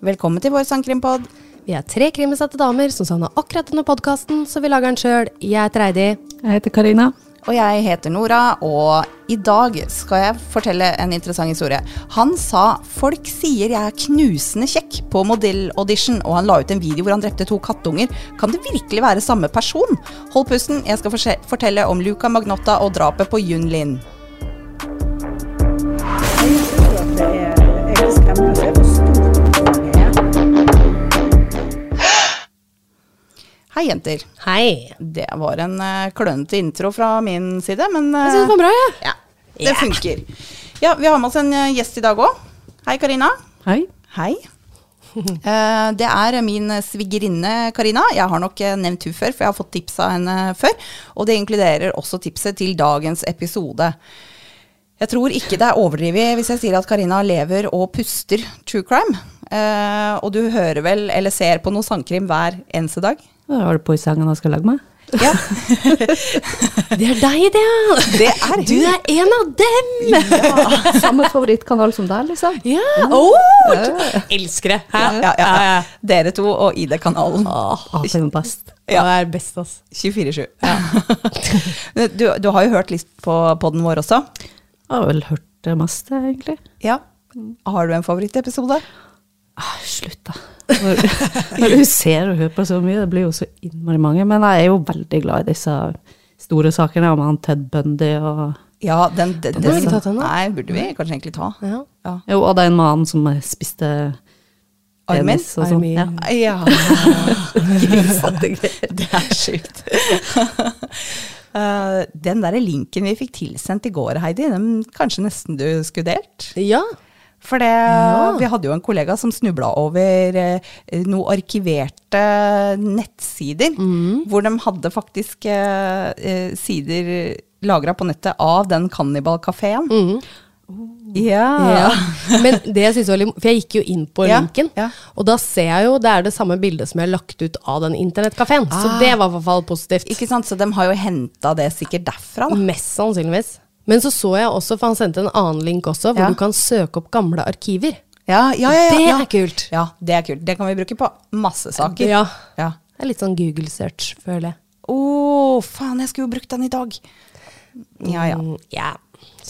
Velkommen til vår sangkrimpod. Vi er tre krimbesatte damer som savna akkurat denne podkasten, så vi lager den sjøl. Jeg heter Heidi. Jeg heter Karina. Og jeg heter Nora, og i dag skal jeg fortelle en interessant historie. Han sa 'folk sier jeg er knusende kjekk' på modellaudition, og han la ut en video hvor han drepte to kattunger. Kan det virkelig være samme person? Hold pusten, jeg skal fortelle om Luca Magnotta og drapet på Yun Lin. Hei, jenter. Hei. Det var en uh, klønete intro fra min side, men uh, Jeg syns det var bra, jeg. ja, det funker. Ja, vi har med oss en uh, gjest i dag òg. Hei, Karina. Hei. Hei. Uh, det er min svigerinne Karina. Jeg har nok eh, nevnt hun før, for jeg har fått tips av henne før. Og det inkluderer også tipset til dagens episode. Jeg tror ikke det er overdrevet hvis jeg sier at Karina lever og puster true crime. Eh, og du hører vel eller ser på noe sangkrim hver eneste dag? Da var det på i sangen jeg skal lage meg. Ja, Det er deg, det. ja. det er Du er en av dem! Samme favorittkanal som deg, liksom. Ja. Oh, elsker det. Ja, ja, ja. Dere to og ID-kanalen. Oh, Ah, det er best. Det er best, altså. 24-7. du, du har jo hørt litt på podden vår også. Jeg har vel hørt det meste, egentlig. Ja. Har du en favorittepisode? Ah, slutt, da. Når, når du ser og hører på så mye, det blir jo så innmari mange. Men jeg er jo veldig glad i disse store sakene om han Ted Bundy og Ja, den, den, Den har vi ikke tatt ennå. Nei, burde vi kanskje egentlig ta. Ja. Ja. Jo, og det er en mann som spiste Armin? og sånn. Armin. Ja. ja. det er sjukt. Eh, den der linken vi fikk tilsendt i går, Heidi, den kanskje nesten du skulle delt? ja. For det, Ja. vi hadde jo en kollega som snubla over eh, noen arkiverte nettsider, Mm. hvor de hadde faktisk eh, eh, sider lagra på nettet av den kannibalkafeen. Mhm. Ja. Ja. Men det jeg synes var litt For jeg gikk jo inn på Ja, linken, ja. og da ser jeg jo det er det samme bildet som jeg har lagt ut av den internettkafeen. Så Ah. det var i hvert fall positivt. Ikke sant, Så de har jo henta det sikkert derfra, da. Mest sannsynligvis. Men så så jeg også, for han sendte en annen link også, hvor du kan søke opp gamle arkiver. Ja, ja, ja, Det er kult. Ja, det er kult. Det kan vi bruke på masse saker. Ja. Ja. Det er litt sånn Google-search, føler jeg. Å, faen, jeg skulle jo brukt den i dag. Ja, ja. Mm, ja.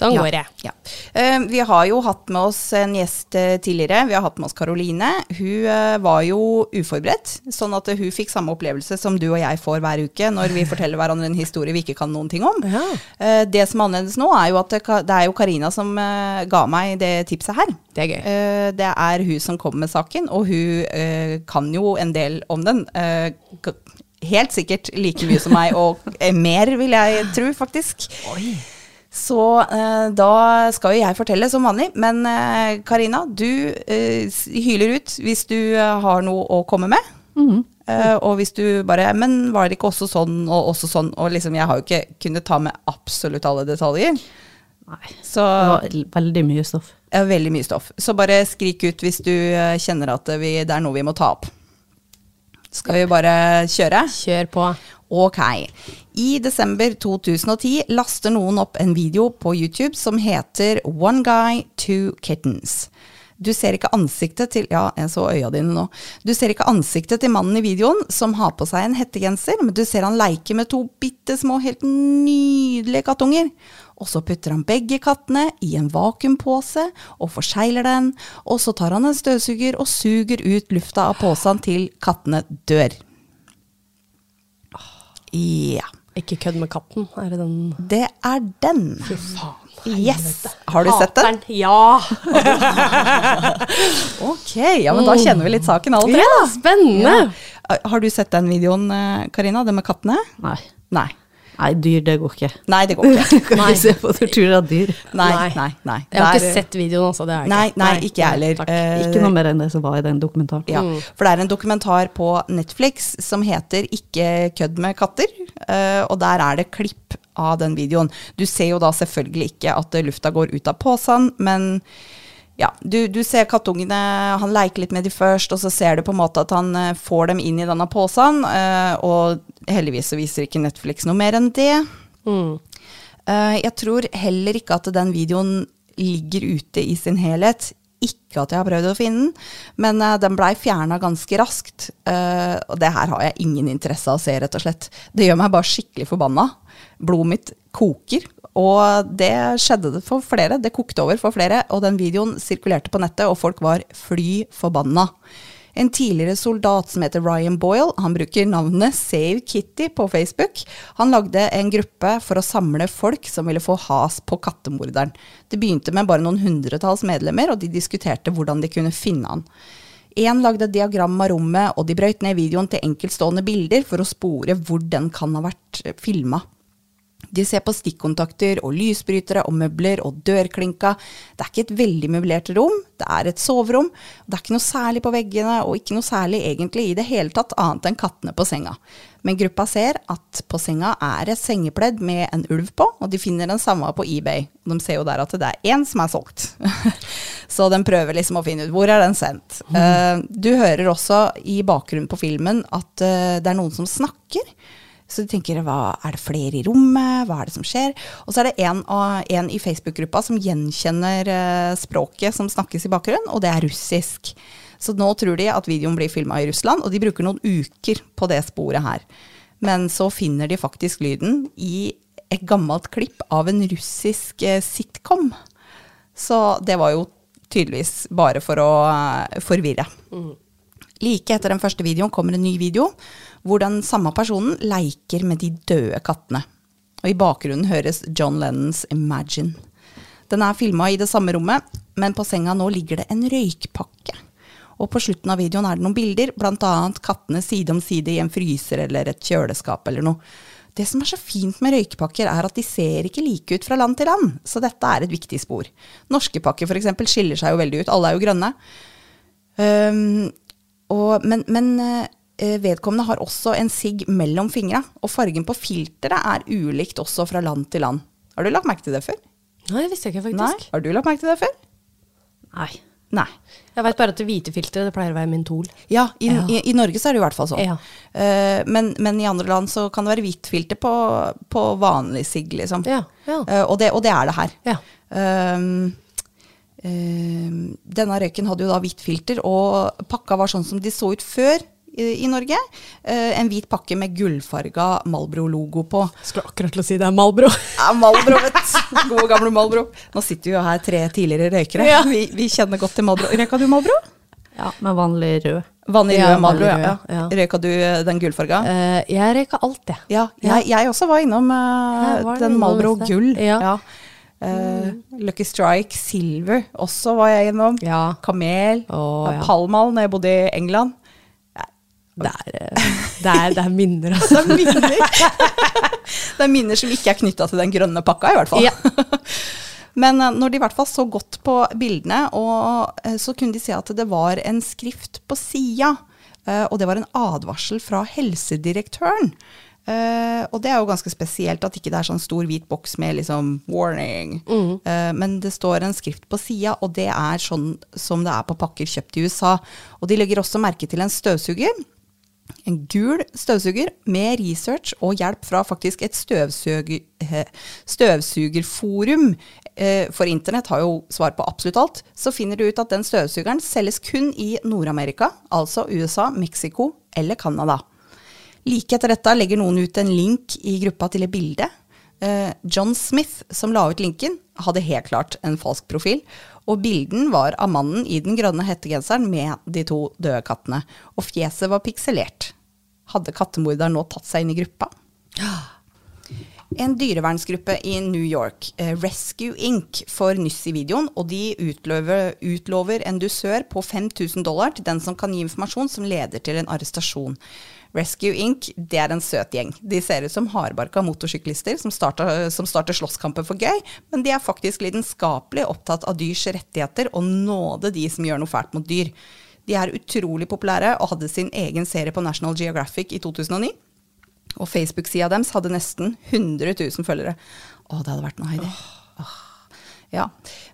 Sånn Ja, går det. Ja. Uh, vi har jo hatt med oss en gjest uh, tidligere. Vi har hatt med oss Karoline. Hun uh, var jo uforberedt, sånn at hun fikk samme opplevelse som du og jeg får hver uke når vi forteller hverandre en historie vi ikke kan noen ting om. Ja. Det som er annerledes nå, er jo at det, det er jo Karina som ga meg det tipset her. Det er gøy. Det er hun som kom med saken, og hun kan jo en del om den. Helt sikkert like mye som meg, og mer vil jeg tro, faktisk. Så eh, da skal jo jeg fortelle som vanlig, men eh, Karina, du eh, hyler ut hvis du eh, har noe å komme med. Eh, og hvis du bare Men var det ikke også sånn og også sånn? Og liksom, jeg har jo ikke kunnet ta med absolutt alle detaljer. Nei. Så Det var veldig mye stoff. ja, veldig mye stoff. Så bare skrik ut hvis du eh, kjenner at vi, det er noe vi må ta opp. Skal vi bare kjøre? Kjør på. Ok. I desember 2010 laster noen opp en video på YouTube som heter One Guy, Two Kittens. Du ser ikke ansiktet til Ja, jeg så øya dine nå. Du ser ikke ansiktet til mannen i videoen som har på seg en hettegenser, men du ser han leike med to bitte små, helt nydelige kattunger. Og så putter han begge kattene i en vakuumpose og forsegler den, og så tar han en støvsuger og suger ut lufta av posen til kattene dør. Ja. Ikke kødd med katten, er det den Det er den. Fy faen. Yes. Har du sett den? Ja. Ok, ja, men da kjenner vi litt saken alle tre. ja! Spennende. Ja. Har du sett den videoen, eh, Karina? Den med kattene? Nei. Nei. Nei, dyr, det går ikke. Nei, det går ikke. Kan ikke se på tortur av dyr. Nei, Nei. nei. Jeg har ikke sett videoen, altså. Det har jeg Nei, ikke. nei, ikke jeg heller. Eh, Ikke noe mer enn det som var i den dokumentaren. Ja, for det er en dokumentar på Netflix som heter Ikke kødd med katter, uh, og der er det klipp av den videoen. Du ser jo da selvfølgelig ikke at lufta går ut av posen, men ja, du, du ser kattungene, han leker litt med de først, og så ser du på en måte at han eh, får dem inn i denne posen, eh, og heldigvis så viser ikke Netflix noe mer enn det. Mm. Eh, jeg tror heller ikke at den videoen ligger ute i sin helhet ikke at jeg har prøvd å finne den, men den blei fjerna ganske raskt. Og det her har jeg ingen interesse av å se, rett og slett. Det gjør meg bare skikkelig forbanna. Blodet mitt koker. Og det skjedde for flere. Det kokte over for flere. Og den videoen sirkulerte på nettet, og folk var fly forbanna. En tidligere soldat som heter Ryan Boyle, han bruker navnet Save Kitty på Facebook. Han lagde en gruppe for å samle folk som ville få has på kattemorderen. Det begynte med bare noen hundretalls medlemmer, og de diskuterte hvordan de kunne finne han. Én lagde diagram av rommet, og de brøyt ned videoen til enkeltstående bilder for å spore hvor den kan ha vært filma. De ser på stikkontakter og lysbrytere og møbler og dørklinka. Det er ikke et veldig møblert rom, det er et soverom. Det er ikke noe særlig på veggene, og ikke noe særlig egentlig i det hele tatt, annet enn kattene på senga. Men gruppa ser at på senga er et sengepledd med en ulv på, og de finner den samme på eBay. De ser jo der at det er én som er solgt. Så de prøver liksom å finne ut hvor er den sendt. Mm. Du hører også i bakgrunnen på filmen at eh, det er noen som snakker. Så de tenker hva, er det flere i rommet, hva er det som skjer? Og så er det en, en i Facebook-gruppa som gjenkjenner uh, språket som snakkes i bakgrunnen, og det er russisk. Så nå tror de at videoen blir filma i Russland, og de bruker noen uker på det sporet her. Men så finner de faktisk lyden i et gammelt klipp av en russisk uh, sitcom. Så det var jo tydeligvis bare for å uh, forvirre. Mm. Like etter den første videoen kommer en ny video hvor den samme personen leker med de døde kattene. Og i bakgrunnen høres John Lennons 'Imagine'. Den er filma i det samme rommet, men på senga nå ligger det en røykpakke. Og på slutten av videoen er det noen bilder, bl.a. kattene side om side i en fryser eller et kjøleskap eller noe. Det som er så fint med røykepakker, er at de ser ikke like ut fra land til land, så dette er et viktig spor. Norske pakker f.eks. skiller seg jo veldig ut, alle er jo grønne. Um, og, men, men Eh, vedkommende har også en sigg mellom fingra, og fargen på filteret er ulikt også fra land til land. Har du lagt merke til det før? Nei, det visste jeg ikke faktisk. Nei. Har du lagt merke til det før? Nei. Nei. Jeg veit bare at det hvite filteret det pleier å være mentol. Ja, i, ja. i, i Norge så er det i hvert fall sånn. Ja. Uh, men, men, i andre land så kan det være hvitt filter på, på vanlig sigg, liksom. Ja, uh, og, det, og, det, er det her. Uh, denne røyken hadde jo da hvitt filter, og pakka var sånn som de så ut før i, Norge. Eh, en hvit pakke med gullfarga Malbro-logo på. Skulle akkurat til å si det er Malbro. Ja, Malbro, vet du. God gamle Malbro. Nå sitter jo her tre tidligere røykere. Ja. Vi, vi, kjenner godt til Malbro. Røyka du Malbro? Ja, med vanlig rød. Vanlig rød ja, Malbro, ja. ja. Røyka du eh, den gullfarga? Uh, jeg røyka alt, jeg. Ja, jeg, jeg også var innom uh, var den Malbro gull. Ja. Uh, Lucky Strike Silver også var jeg innom. Kamel. Oh, Palmal når jeg bodde i England. Det er, eh, det er, det er minner, altså. det, er minner. det er minner som ikke er knytta til den grønne pakka, i hvert fall. Ja. Men eh, når de i hvert fall så godt på bildene, eh, så kunne de se at det var en skrift på sida. Og det var en advarsel fra helsedirektøren. og det er jo ganske spesielt at ikke det er sånn stor hvit boks med liksom 'warning'. Mm. men det står en skrift på sida, og det er sånn som det er på pakker kjøpt i USA. Og de legger også merke til en støvsuger en gul støvsuger med research og hjelp fra faktisk et støvsuger, støvsugerforum. Eh, for internett har jo svar på absolutt alt. Så finner du ut at den støvsugeren selges kun i Nord-Amerika, altså USA, Mexico eller Canada. Like etter dette legger noen ut en link i gruppa til et bilde. Eh, John Smith, som la ut linken, hadde helt klart en falsk profil. Og bilden var av mannen i den grønne hettegenseren med de to døde kattene. Og fjeset var pikselert. Hadde kattemorderen nå tatt seg inn i gruppa? En dyrevernsgruppe i New York, eh, Rescue Inc., får nyss i videoen, og de utlover, utlover en dusør på 5000 dollar til den som kan gi informasjon som leder til en arrestasjon. Rescue Inc. det er en søt gjeng. De ser ut som hardbarka motorsyklister som starter, som starter slåsskamper for gøy, men de er faktisk lidenskapelig opptatt av dyrs rettigheter og nåde de som gjør noe fælt mot dyr. De er utrolig populære og hadde sin egen serie på National Geographic i 2009. Og Facebook-sida deres hadde nesten 100 000 følgere. Å, det hadde vært noe, Heidi. Oh. Ja.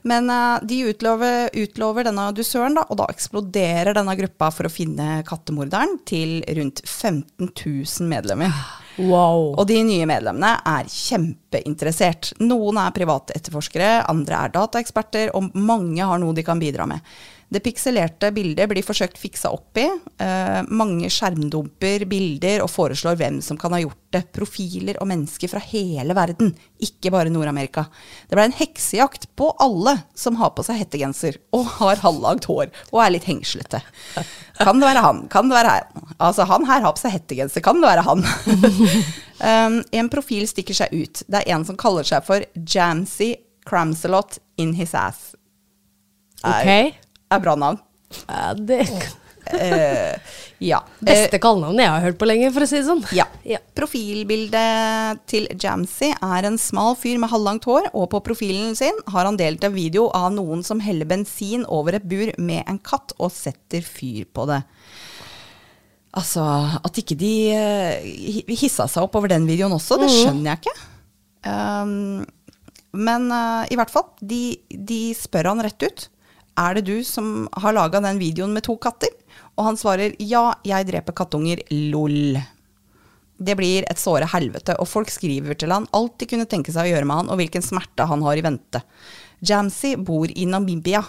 Men uh, de utlover, utlover, denne dusøren, da, og da eksploderer denne gruppa for å finne kattemorderen til rundt 15 000 medlemmer. Wow. Og de nye medlemmene er kjempeinteressert. Noen er private etterforskere, andre er dataeksperter, og mange har noe de kan bidra med. Det pikselerte bildet blir forsøkt fiksa opp i. Eh, mange skjermdumper bilder og foreslår hvem som kan ha gjort det. Profiler og mennesker fra hele verden, ikke bare Nord-Amerika. Det ble en heksejakt på alle som har på seg hettegenser og har halvlagd hår og er litt hengslete. Kan det være han? Kan det være han? Altså, han her har på seg hettegenser. Kan det være han? um, en profil stikker seg ut. Det er en som kaller seg for Jamsey Cramselot in his ass. Ok. Er bra navn. Ja, det Uh, ja. beste kallenavnet jeg har hørt på lenge, for å si det sånn. Ja. Ja. Profilbildet til Jamsey er en smal fyr med halvlangt hår, og på profilen sin har han delt en video av noen som heller bensin over et bur med en katt og setter fyr på det. Altså, at ikke de uh, hissa seg opp over den videoen også, det skjønner jeg ikke. Um, men uh, i hvert fall, de, de spør han rett ut. Er det du som har laga den videoen med to katter? Og han svarer ja, jeg dreper kattunger, lol. Det blir et såre helvete, og folk skriver til han alt de kunne tenke seg å gjøre med han, og hvilken smerte han har i vente. Jamsi bor i Namibia,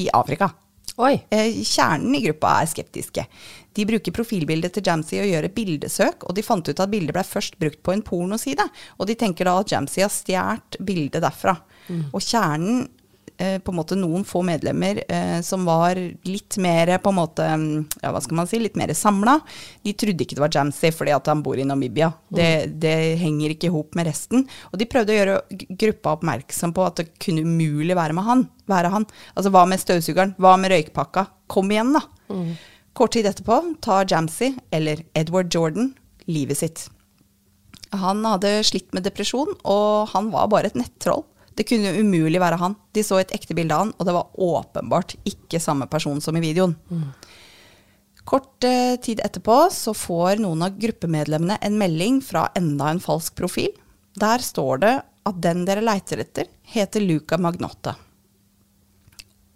i Afrika. Oi. Eh, Kjernen i gruppa er skeptiske. De bruker profilbildet til Jamsi og gjør et bildesøk, og de fant ut at bildet ble først brukt på en pornoside. Og de tenker da at Jamsi har stjålet bildet derfra. Og kjernen, på en måte noen få medlemmer eh, som var litt mer på en måte, mm, ja hva skal man si, litt mer samla, de trodde ikke det var Jamsey fordi at han bor i Namibia. Det, det henger ikke i hop med resten. Og de prøvde å gjøre gruppa oppmerksom på at det kunne umulig være med han. Være han. Altså hva med støvsugeren? Hva med røykpakka? Kom igjen, da. Kort tid etterpå tar Jamsey, eller Edward Jordan, livet sitt. Han hadde slitt med depresjon, og han var bare et nettroll. Det kunne jo umulig være han. De så et ekte bilde av han, og det var åpenbart ikke samme person som i videoen. Kort eh, tid etterpå så får noen av gruppemedlemmene en melding fra enda en falsk profil. Der står det at den dere leiter etter, heter Luca Magnotta.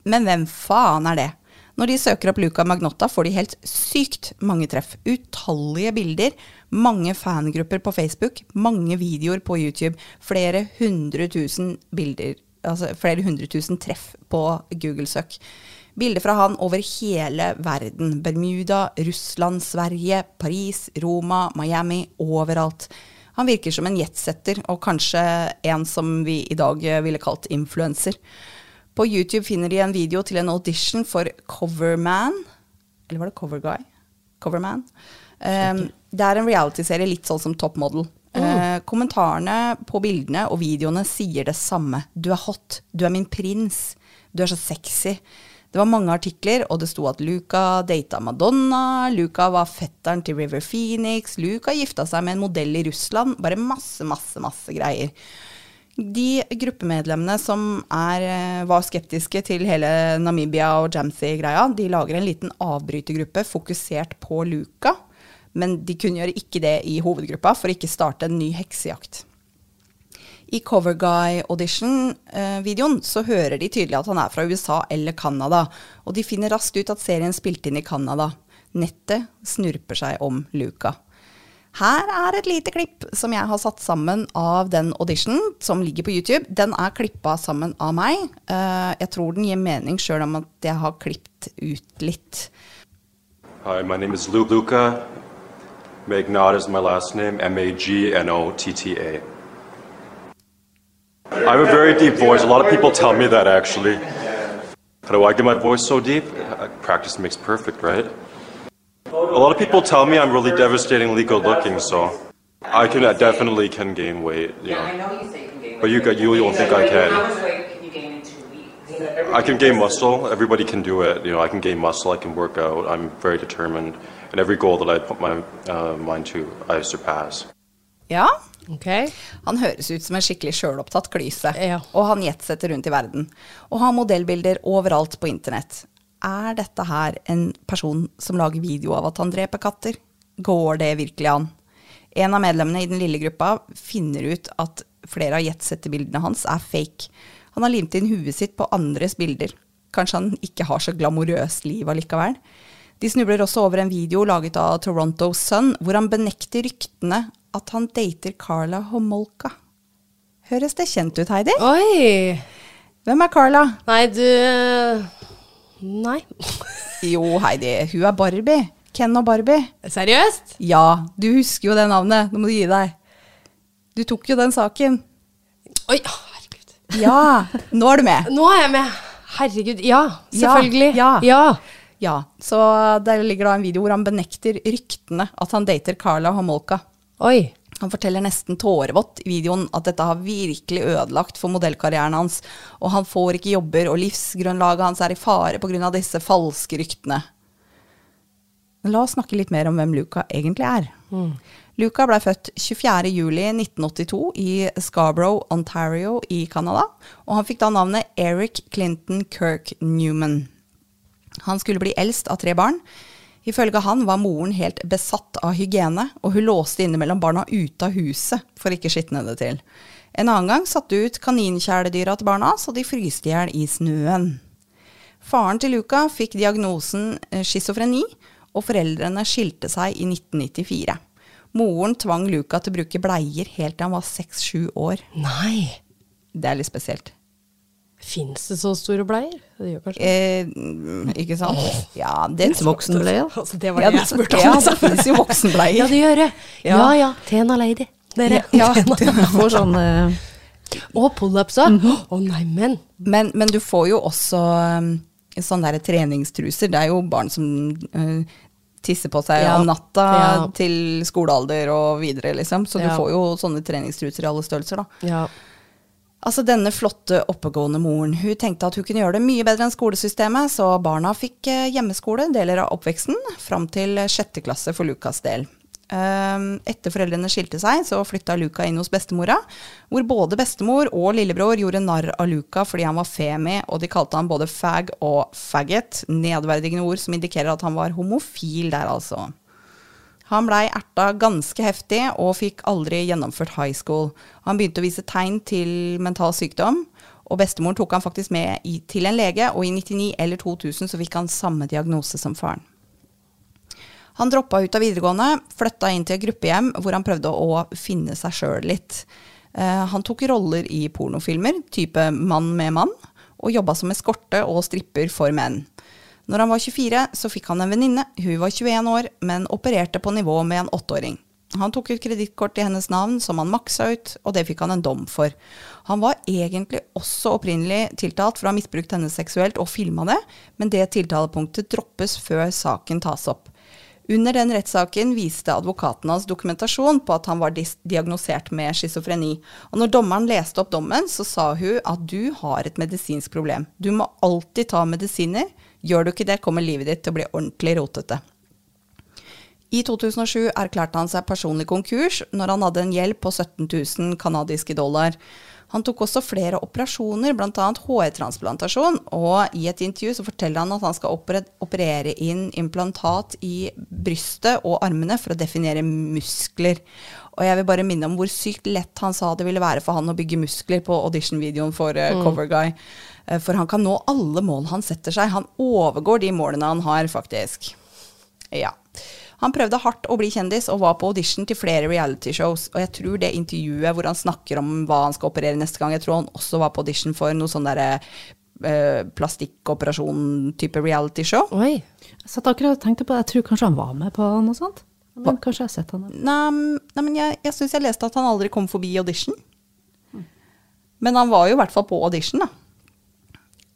Men hvem faen er det? Når de søker opp Luca Magnotta, får de helt sykt mange treff. Utallige bilder, mange fangrupper på Facebook, mange videoer på YouTube, flere hundre tusen bilder, altså flere hundre tusen treff på Google-søk. Bilder fra han over hele verden. Bermuda, Russland, Sverige, Paris, Roma, Miami, overalt. Han virker som en jetsetter, og kanskje en som vi i dag ville kalt influenser. På YouTube finner de en video til en audition for Coverman. Eller var det Coverguy? Coverman. Um, det er en realityserie litt sånn som Top Model. Eh, kommentarene på bildene og videoene sier det samme. Du er hot. Du er min prins. Du er så sexy. Det var mange artikler, og det sto at Luca data Madonna, Luca var fetteren til River Phoenix, Luca gifta seg med en modell i Russland. Bare masse, masse, masse greier. De gruppemedlemmene som er, eh, var skeptiske til hele Namibia og Jamsi-greia, de lager en liten avbrytergruppe fokusert på Luca. Men de kunne gjøre ikke det i hovedgruppa for å ikke starte en ny heksejakt. I Coverguy-audition-videoen så hører de tydelig at han er fra USA eller Canada, og de finner raskt ut at serien spilte inn i Canada. Nettet snurper seg om Luca. Her er et lite klipp som jeg har satt sammen av den auditionen, som ligger på YouTube. Den er klippa sammen av meg. Eh, jeg tror den gir mening sjøl om at jeg har klippet ut litt. Hi, my name is Lu- Luca. Magnot is my last name. M A G N O T T A. I have a very deep voice. A lot of people tell me that actually. How do I get my voice so deep? Uh, Practice makes perfect, right? A lot of people tell me I'm really devastatingly good looking, so I can I definitely can gain weight. You Yeah, I know. know you say you can gain weight. But you got- you don't think I can. How much weight can you gain in two weeks? I can gain muscle. Everybody can do it. You know, I can gain muscle. I can work out. I'm very determined, and every goal that I put my uh, mind to, I surpass. Ja, Ok. Han høres ut som en skikkelig sjølopptatt klyse, Ja. og han jetsetter rundt i verden. Og har modellbilder overalt på internett. Er dette her en person som lager video av at han dreper katter? Går det virkelig an? En av medlemmene i den lille gruppa finner ut at flere av jetsettebildene hans er fake. Han har limt inn huet sitt på andres bilder. Kanskje han ikke har så glamorøst liv allikevel. De snubler også over en video laget av Toronto Sun, hvor han benekter ryktene at han dater Carla Homolka. Høres det kjent ut, Heidi? Oi! Hvem er Carla? Nei, du Nei. Jo, Heidi, hun er Barbie. Ken og Barbie. Seriøst? Ja, du husker jo det navnet. Nå må du gi deg. Du tok jo den saken. Oi, herregud. Ja, nå er du med. Nå er jeg med. Herregud. Ja, Ja, selvfølgelig. ja. ja. Ja, så der ligger da en video hvor han benekter ryktene at han dater Carla Homolka. Oi. Han forteller nesten tårevått i videoen at dette har virkelig ødelagt for modellkarrieren hans, og han får ikke jobber, og livsgrunnlaget hans er i fare pga. disse falske ryktene. Men la oss snakke litt mer om hvem Luca egentlig er. Luca ble født 24.07.1982 i Scarborough, Ontario i Canada, og han fikk da navnet Eric Clinton Kirk Newman. Han skulle bli eldst av tre barn. Ifølge han var moren helt besatt av hygiene, og hun låste innimellom barna ute av huset for ikke skitne det til. En annen gang satte hun ut kaninkjæledyra til barna, så de fryste i hjel i snøen. Faren til Luca fikk diagnosen eh, schizofreni, og foreldrene skilte seg i 1994. Moren tvang Luca til å bruke bleier helt til han var seks-sju år. Nei. Det er litt spesielt. Fins det så store bleier? Det gjør kanskje Eh, ikke sant? Ja, det Fins voksenbleier? Altså, det var Ja, det jeg spurte om. Ja, det finnes jo voksenbleier. Ja, det gjør det. Ja Ja. ja. Tena lady. Dere. Ja, Får sånn eh, Og pullups òg. Å nei, Men, men du får jo også um, sånne der treningstruser. Det er jo barn som uh, tisser på seg Ja. om natta Ja. til skolealder og videre, liksom. Så du får jo sånne treningstruser i alle størrelser, da. Ja. Altså Denne flotte, oppegående moren hun tenkte at hun kunne gjøre det mye bedre enn skolesystemet, så barna fikk eh, hjemmeskole deler av oppveksten, fram til sjette klasse for Lukas del. Ehm, Etter foreldrene skilte seg, så flytta Luca inn hos bestemora, hvor både bestemor og lillebror gjorde narr av Luca fordi han var femi, og de kalte han både fag og faggot, nedverdigende ord som indikerer at han var homofil der, altså. Han blei erta ganske heftig og fikk aldri gjennomført high school. Han begynte å vise tegn til mental sykdom, og bestemoren tok han faktisk med i, til en lege, og i 99 eller 2000 så fikk han samme diagnose som faren. Han droppa ut av videregående, flytta inn til et gruppehjem hvor han prøvde å finne seg sjøl litt. Eh, han tok roller i pornofilmer, type Mann med mann, og jobba som eskorte og stripper for menn. Når han var 24, så fikk han en venninne. Hun var 21 år, men opererte på nivå med en åtteåring. Han tok ut kredittkort i hennes navn, som han maksa ut, og det fikk han en dom for. Han var egentlig også opprinnelig tiltalt for å ha misbrukt henne seksuelt og filma det, men det tiltalepunktet droppes før saken tas opp. Under den rettssaken viste advokaten hans dokumentasjon på at han var diagnosert med schizofreni. Og når dommeren leste opp dommen, så sa hun at du har et medisinsk problem. Du må alltid ta medisiner. Gjør du ikke det, kommer livet ditt til å bli ordentlig rotete. I 2007 erklærte han seg personlig konkurs når han hadde en gjeld på 17 000 canadiske dollar. Han tok også flere operasjoner, bl.a. HE-transplantasjon, og i et intervju så forteller han at han skal operere inn implantat i brystet og armene for å definere muskler. Og jeg vil bare minne om hvor sykt lett han sa det ville være for han å bygge muskler på audition-videoen for uh, Coverguy. Uh, for han kan nå alle mål han setter seg. Han overgår de målene han har, faktisk. Ja. Han prøvde hardt å bli kjendis og var på audition til flere realityshows. Og jeg tror det intervjuet hvor han snakker om hva han skal operere neste gang, jeg tror han også var på audition for noe sånn derre eh, plastikkoperasjon-type realityshow. Oi. Jeg satt akkurat og tenkte på det. Jeg tror kanskje han var med på noe sånt. Men kanskje jeg har sett han. Nei, nei, men jeg, jeg syns jeg leste at han aldri kom forbi audition. Men han var jo i hvert fall på audition, da.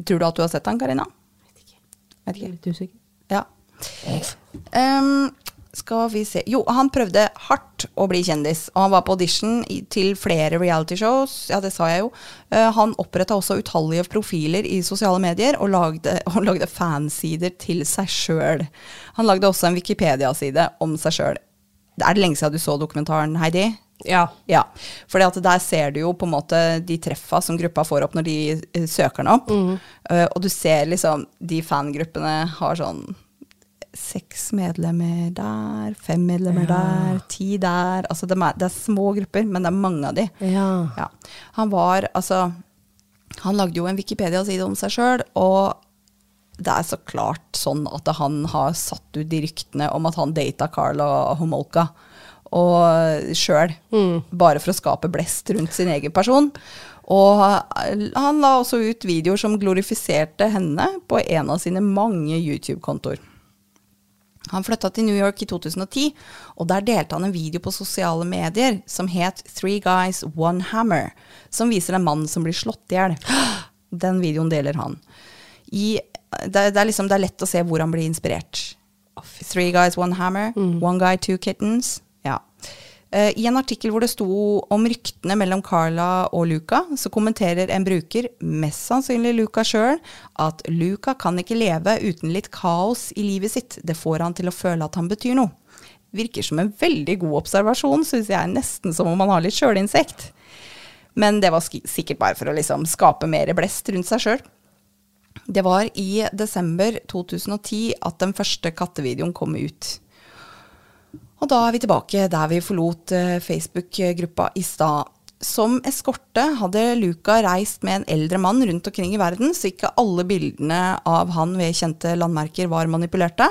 Tror du at du har sett han, Karina? Vet ikke. Jeg er litt usikker. Ja. Um, skal vi se Jo, han prøvde hardt å bli kjendis, og han var på audition til flere realityshows. Ja, det sa jeg jo. Uh, han oppretta også utallige profiler i sosiale medier, og lagde, og lagde fansider til seg sjøl. Han lagde også en Wikipedia-side om seg sjøl. Er det lenge siden du så dokumentaren, Heidi? Ja. Ja, for der ser du jo på en måte de treffa som gruppa får opp når de eh, søker den opp. Uh, og du ser liksom de fangruppene har sånn seks medlemmer der, fem medlemmer der, ti der. Altså det er, det er små grupper, men det er mange av de. Ja. Ja. Han var altså Han lagde jo en Wikipedia-side om seg sjøl, og det er så klart sånn at han har satt ut de ryktene om at han data Carla Homolka og sjøl, bare for å skape blest rundt sin egen person. Og han la også ut videoer som glorifiserte henne på en av sine mange YouTube-kontoer. Han flytta til New York i 2010, og der delte han en video på sosiale medier som het Three Guys, One Hammer, som viser en mann som blir slått i hjel. Den videoen deler han. I, det, det, er liksom, det er lett å se hvor han blir inspirert. Three Guys, One Hammer, One Guy, Two Kittens. Eh, I en artikkel hvor det sto om ryktene mellom Carla og Luca, så kommenterer en bruker, mest sannsynlig Luca sjøl, at Luca kan ikke leve uten litt kaos i livet sitt. Det får han til å føle at han betyr noe. Virker som en veldig god observasjon, syns jeg, nesten som om han har litt sjølinsekt. Men det var sikkert bare for å liksom skape mer blest rundt seg sjøl. Det var i desember 2010 at den første kattevideoen kom ut. Og da er vi tilbake der vi forlot eh, Facebook-gruppa i stad. Som eskorte hadde Luca reist med en eldre mann rundt omkring i verden, så ikke alle bildene av han ved kjente landmerker var manipulerte.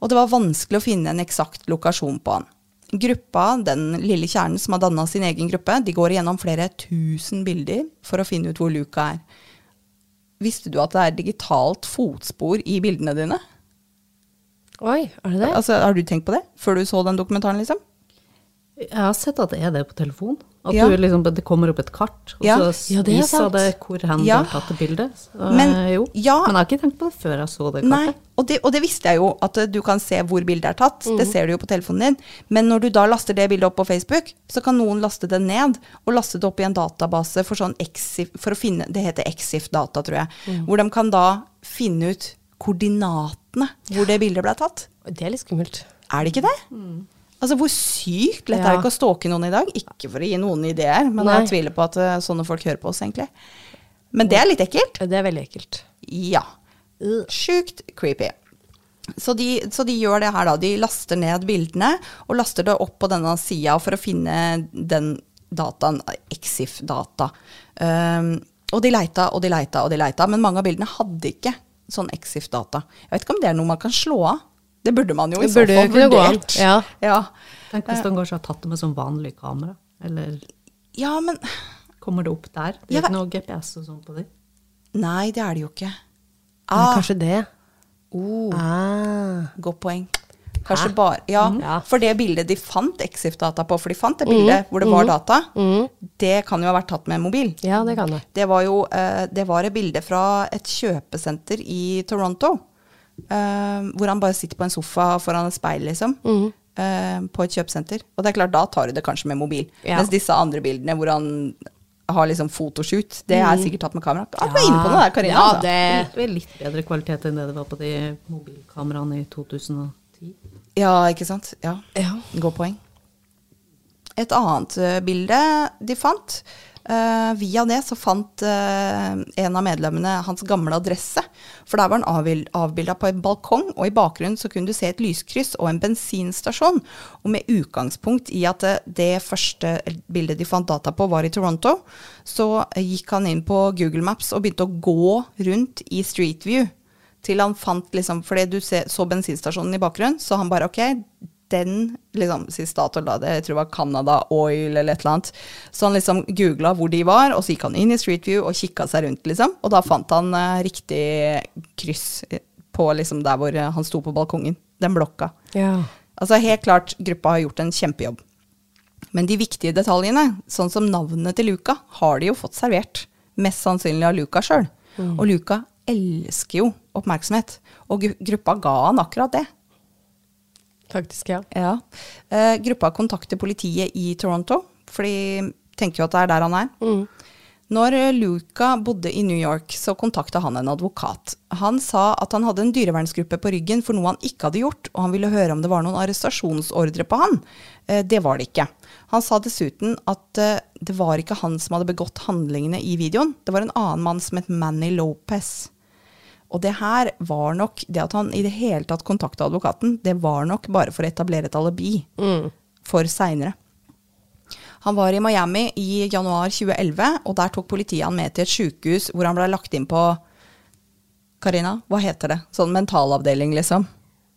Og det var vanskelig å finne en eksakt lokasjon på han. Gruppa, den lille kjernen som har danna sin egen gruppe, de går igjennom flere tusen bilder for å finne ut hvor Luca er. Visste du at det er digitalt fotspor i bildene dine? Oi, er det det? Altså, har du tenkt på det før du så den dokumentaren, liksom? Jeg har sett at det er det på telefon. At Ja. du liksom, det kommer opp et kart, og Ja. så Ja, det er viser det hvor hen Ja. du har tatt det bildet. Så, Men- eh, jo. ja. Men jeg har ikke tenkt på det før jeg så det Nei, kartet. og det, og det visste jeg jo, at eh, du kan se hvor bildet er tatt. Det ser du jo på telefonen din. Men når du da laster det bildet opp på Facebook, så kan noen laste det ned, og laste det opp i en database for sånn Exif, for å finne Det heter Exif-data, tror jeg. Hvor de kan da finne ut koordinatene hvor det bildet ble tatt. Det er litt skummelt. Er det ikke det? Altså, Hvor sykt lett er det ikke å stalke noen i dag? Ikke for å gi noen ideer, men Nei. jeg tviler på at eh, sånne folk hører på oss, egentlig. Men det er litt ekkelt. Det er veldig ekkelt. Ja. Sjukt creepy. Så de, så de gjør det her, da. De laster ned bildene og laster det opp på denne sida for å finne den dataen, Exif-data. Um, og de leita og de leita og de leita, men mange av bildene hadde ikke sånn Exif-data. Jeg vet ikke om det er noe man kan slå av. Det burde man jo i så fall vurdert. ja. ja. Tenk hvis han kanskje har tatt det med sånn vanlig kamera. Eller Ja, men kommer det opp der? Det er Ja, ikke noe GPS og sånn på det. Nei, det er det jo ikke. Men Ah, kanskje det. oh, Ah. godt poeng. Kanskje bare Ja, Ja. for det bildet de fant Exif-data på, for de fant det bildet hvor det var data, det kan jo ha vært tatt med en mobil. Ja, det kan det. Det var jo eh, det var et bilde fra et kjøpesenter i Toronto. eh, hvor han bare sitter på en sofa foran et speil, liksom. eh, på et kjøpesenter. Og det er klart, da tar du det kanskje med mobil. Ja. Mens disse andre bildene hvor han har liksom fotoshoot, det er sikkert tatt med kamera. Ja, du er inne på noe der, Karina. Ja, det Det er litt bedre kvalitet enn det det var på de mobilkameraene i 2010. Ja, ikke sant. Ja. Ja. Godt poeng. Et annet uh, bilde de fant. uh, via det så fant uh, en av medlemmene hans gamle adresse. For der var han avbil- avbilda på en balkong, og i bakgrunnen så kunne du se et lyskryss og en bensinstasjon. Og med utgangspunkt i at det, første bildet de fant data på, var i Toronto, så gikk han inn på Google Maps og begynte å gå rundt i Street View. Til han fant liksom, Fordi du så bensinstasjonen i bakgrunnen, så han bare ok, den liksom, Statoil da, det jeg tror det var Canada Oil eller et eller annet. Så han liksom googla hvor de var, og så gikk han inn i Street View og kikka seg rundt, liksom. Og da fant han eh, riktig kryss på liksom der hvor eh, han sto på balkongen. Den blokka. Ja. Altså helt klart, gruppa har gjort en kjempejobb. Men de viktige detaljene, sånn som navnet til Luca, har de jo fått servert. Mest sannsynlig av Luca sjøl. Og Luca elsker jo oppmerksomhet. Og gruppa ga han akkurat det. Faktisk, ja. Ja. Eh, gruppa kontakter politiet i Toronto, for de tenker jo at det er der han er. Når eh, Luca bodde i New York, så kontakta han en advokat. Han sa at han hadde en dyrevernsgruppe på ryggen for noe han ikke hadde gjort, og han ville høre om det var noen arrestasjonsordre på han. Eh, det var det ikke. Han sa dessuten at eh, det var ikke han som hadde begått handlingene i videoen, det var en annen mann som het Manny Lopez. Og det her var nok, det at han i det hele tatt kontakta advokaten, det var nok bare for å etablere et alibi for seinere. Han var i Miami i januar 2011, og der tok politiet han med til et sykehus hvor han ble lagt inn på Karina, hva heter det? Sånn mentalavdeling, liksom.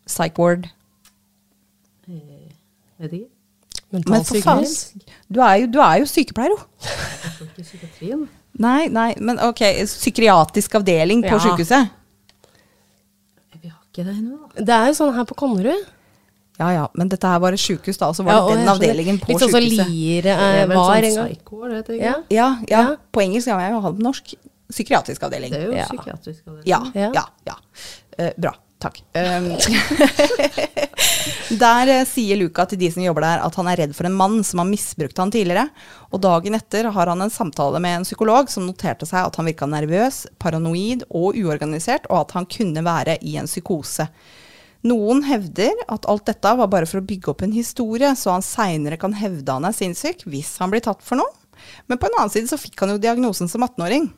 Psych ward. Vet ikke. Men for faen, du er jo, du er jo sykepleier, jo. Nei, nei, men ok, psykiatrisk avdeling på Ja. sykehuset. Ikke det ennå. Det er jo sånn her på Konnerud. Ja ja, men dette her var et sykehus, da, og så var Ja, og det den avdelingen på Litt sånn som sykehuset. Eh, var en sånn gang. psycho, det Ja. Ja, ja, Ja. på engelsk kan jeg jo ha det på norsk. Psykiatrisk avdeling. Det er jo Ja. psykiatrisk avdeling. Ja, Ja. ja, ja. Eh, bra, takk. Um, der eh, sier Luca til de som jobber der at han er redd for en mann som har misbrukt han tidligere. Og dagen etter har han en samtale med en psykolog som noterte seg at han virka nervøs, paranoid og uorganisert, og at han kunne være i en psykose. Noen hevder at alt dette var bare for å bygge opp en historie, så han seinere kan hevde han er sinnssyk hvis han blir tatt for noe. Men på en annen side så fikk han jo diagnosen som 18-åring.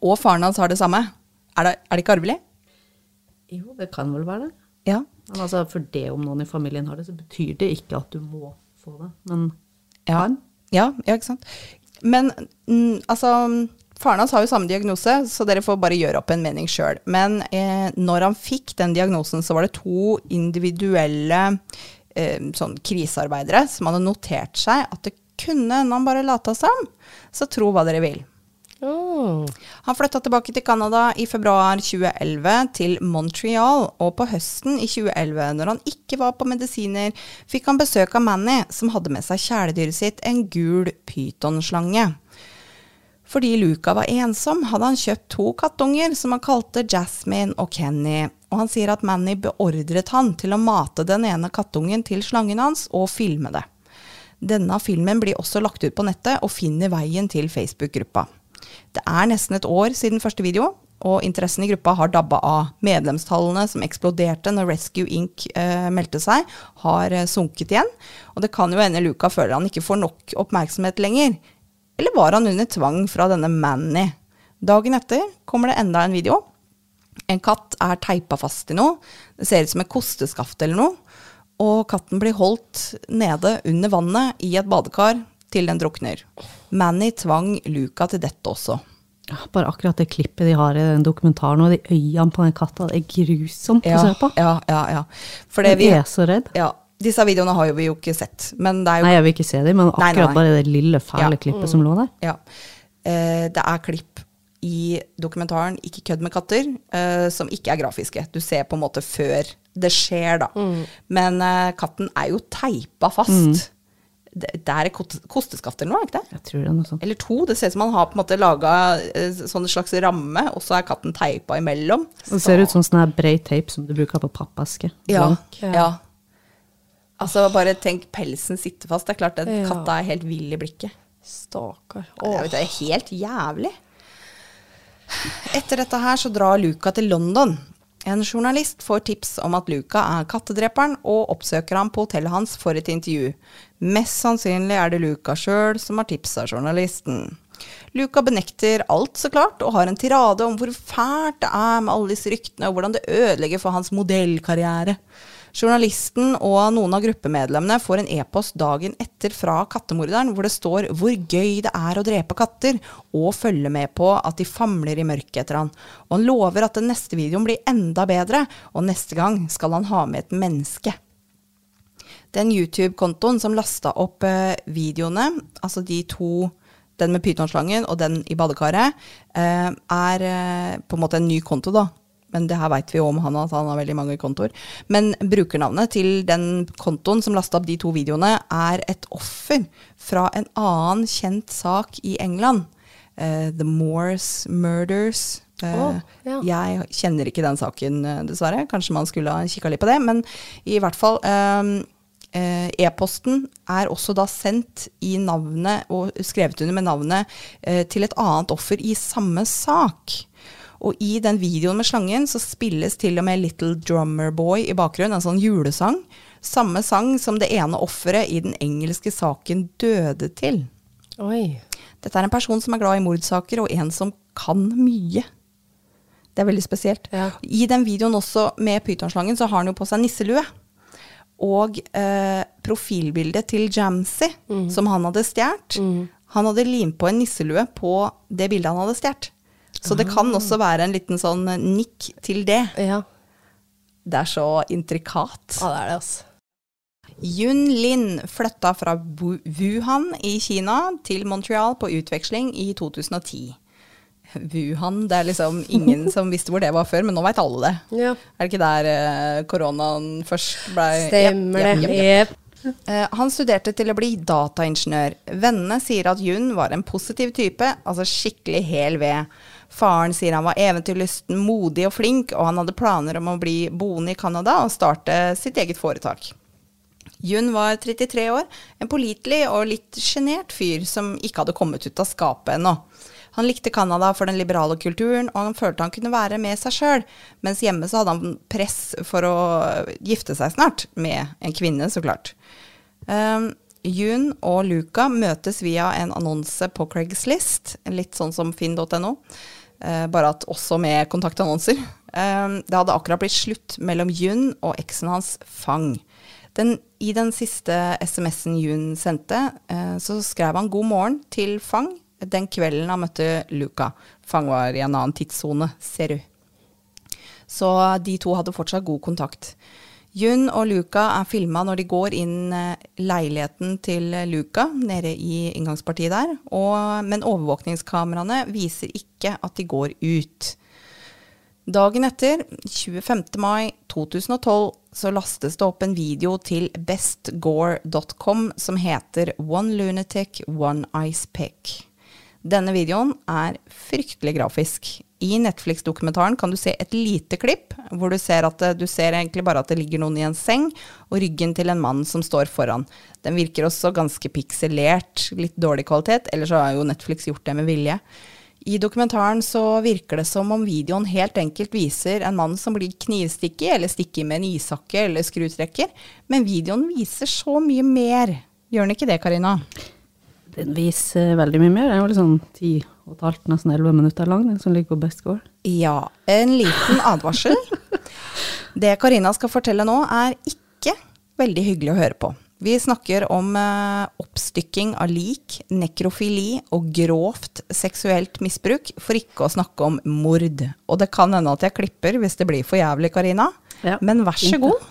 Og faren hans har det samme. Er det, er det ikke arvelig? Jo, det kan vel være det. Ja. Men altså, for det om noen i familien har det, så betyr det ikke at du må få det. Men Ja, ja, ja ikke sant. Men mm, altså Faren hans har jo samme diagnose, så dere får bare gjøre opp en mening sjøl. Men eh, når han fikk den diagnosen, så var det to individuelle eh, sånn krisearbeidere som hadde notert seg at det kunne hende han bare lata som. Så tro hva dere vil. Han flytta tilbake til Canada i februar 2011, til Montreal, og på høsten i 2011, når han ikke var på medisiner, fikk han besøk av Manny, som hadde med seg kjæledyret sitt, en gul pytonslange. Fordi Luca var ensom, hadde han kjøpt to kattunger som han kalte Jasmine og Kenny, og han sier at Manny beordret han til å mate den ene kattungen til slangen hans og filme det. Denne filmen blir også lagt ut på nettet og finner veien til Facebook-gruppa. Det er nesten et år siden første video, og interessen i gruppa har dabba av. Medlemstallene som eksploderte når Rescue Inc. Eh, meldte seg, har eh, sunket igjen. Og det kan jo hende Luca føler han ikke får nok oppmerksomhet lenger. Eller var han under tvang fra denne Manny? Dagen etter kommer det enda en video. En katt er teipa fast i noe. Det ser ut som et kosteskaft eller noe. Og katten blir holdt nede under vannet i et badekar til den drukner. Manny tvang Luca til dette også. Ja, bare akkurat det klippet de har i den dokumentaren, og de øynene på den katta, det er grusomt å se på. ja, ja, ja. For det vi, er så redd. ja, disse videoene har jo vi jo ikke sett. Men det jo Nei, jeg vil ikke se dem, men Nei, nei, akkurat nei. bare det lille, fæle Ja. klippet som lå der. Ja. Eh, det er klipp i dokumentaren 'Ikke kødd med katter', eh, som ikke er grafiske. Du ser på en måte før det skjer, da. Men eh, katten er jo teipa fast. Det, det er kosteskaft eller noe, ikke det? Jeg tror det er noe sånt. Eller to. Det ser ut som han har på en måte laga eh, sånn slags ramme, og så er katten teipa imellom. Det ser ut som sånn brei bred teip som du bruker på pappeske. Ja, ja. Altså, bare tenk pelsen sitter fast. Det er klart at Ja. katta er helt vill i blikket. Stakkar. Det Åh. det er helt jævlig. Etter dette her så drar Luca til London. En journalist får tips om at Luca er kattedreperen, og oppsøker ham på hotellet hans for et intervju. Mest sannsynlig er det Luca sjøl som har tipsa journalisten. Luca benekter alt, så klart, og har en tirade om hvor fælt det er med alle disse ryktene, og hvordan det ødelegger for hans modellkarriere. Journalisten og noen av gruppemedlemmene får en e-post dagen etter fra kattemorderen, hvor det står hvor gøy det er å drepe katter, og følge med på at de famler i mørket etter han. Og han lover at den neste videoen blir enda bedre, og neste gang skal han ha med et menneske. Den YouTube-kontoen som lasta opp eh, videoene, altså de to, den med pytonslangen og den i badekaret, eh, er eh, på en måte en ny konto, da. Men det her veit vi jo om han, at han har veldig mange kontoer. Men brukernavnet til den kontoen som lasta opp de to videoene, er et offer fra en annen kjent sak i England. Uh, The Moores Murders. Uh, oh, ja. Jeg kjenner ikke den saken, eh, dessverre. Kanskje man skulle ha kikka litt på det. Men i hvert fall eh, E-posten er også da sendt i navnet, og skrevet under med navnet, til et annet offer i samme sak. Og i den videoen med slangen så spilles til og med Little Drummer Boy i bakgrunnen, en sånn julesang. Samme sang som det ene offeret i den engelske saken døde til. Oi. Dette er en person som er glad i mordsaker, og en som kan mye. Det er veldig spesielt. Ja. I den videoen også med pytonslangen så har han jo på seg nisselue. Og eh, profilbildet til Jamsey, som han hadde stjålet Han hadde limt på en nisselue på det bildet han hadde stjålet. Så det kan også være en liten sånn nikk til det. Ja. Det er så intrikat. ja, det er det, altså. Yun Lin flytta fra Wuhan i Kina til Montreal på utveksling i 2010. Wuhan, det er liksom ingen som visste hvor det var før, men nå veit alle det. Ja. Er det ikke der eh, koronaen først blei Stemmer det. Yep. Eh, han studerte til å bli dataingeniør. Vennene sier at Yun var en positiv type, altså skikkelig hel ved. Faren sier han var eventyrlysten, modig og flink, og han hadde planer om å bli boende i Canada og starte sitt eget foretak. Jun var 33 år, en pålitelig og litt sjenert fyr som ikke hadde kommet ut av skapet ennå. Han likte Canada for den liberale kulturen, og han følte han kunne være med seg sjøl, mens hjemme så hadde han press for å gifte seg snart, med en kvinne, så klart. Um, Jun og Luca møtes via en annonse på Craigslist, litt sånn som finn.no, bare at også med kontaktannonser. Um, det hadde akkurat blitt slutt mellom Jun og eksen hans Fang. Den, I den siste SMS-en Jun sendte, eh, så skrev han 'god morgen' til Fang den kvelden han møtte Luca. Fang var i en annen tidssone, ser du. Så de to hadde fortsatt god kontakt. Yun og Luca er filma når de går inn eh, leiligheten til Luca nede i inngangspartiet der, og, men overvåkningskameraene viser ikke at de går ut. Dagen etter, 25. mai 2012, så lastes det opp en video til bestgore.com som heter One Lunatic, One Ice Pick. Denne videoen er fryktelig grafisk. I Netflix-dokumentaren kan du se et lite klipp, hvor du ser at det, du ser egentlig bare at det ligger noen i en seng, og ryggen til en mann som står foran. Den virker også ganske pikselert, litt dårlig kvalitet, eller så har jo Netflix gjort det med vilje. I dokumentaren så virker det som om videoen helt enkelt viser en mann som blir knivstikket, eller stikket med en ishakke eller skrutrekker, men videoen viser så mye mer. Gjør den ikke det, Karina? Den viser veldig mye mer. Det er jo liksom ti og et halvt, nesten elleve minutter lang, den som ligger på Best score. Ja, en liten advarsel. Det Karina skal fortelle nå, er ikke veldig hyggelig å høre på. Vi snakker om eh, oppstykking av lik, nekrofili og grovt seksuelt misbruk, for ikke å snakke om mord. Og det kan hende at jeg klipper hvis det blir for jævlig, Karina. Ja, Men vær så god.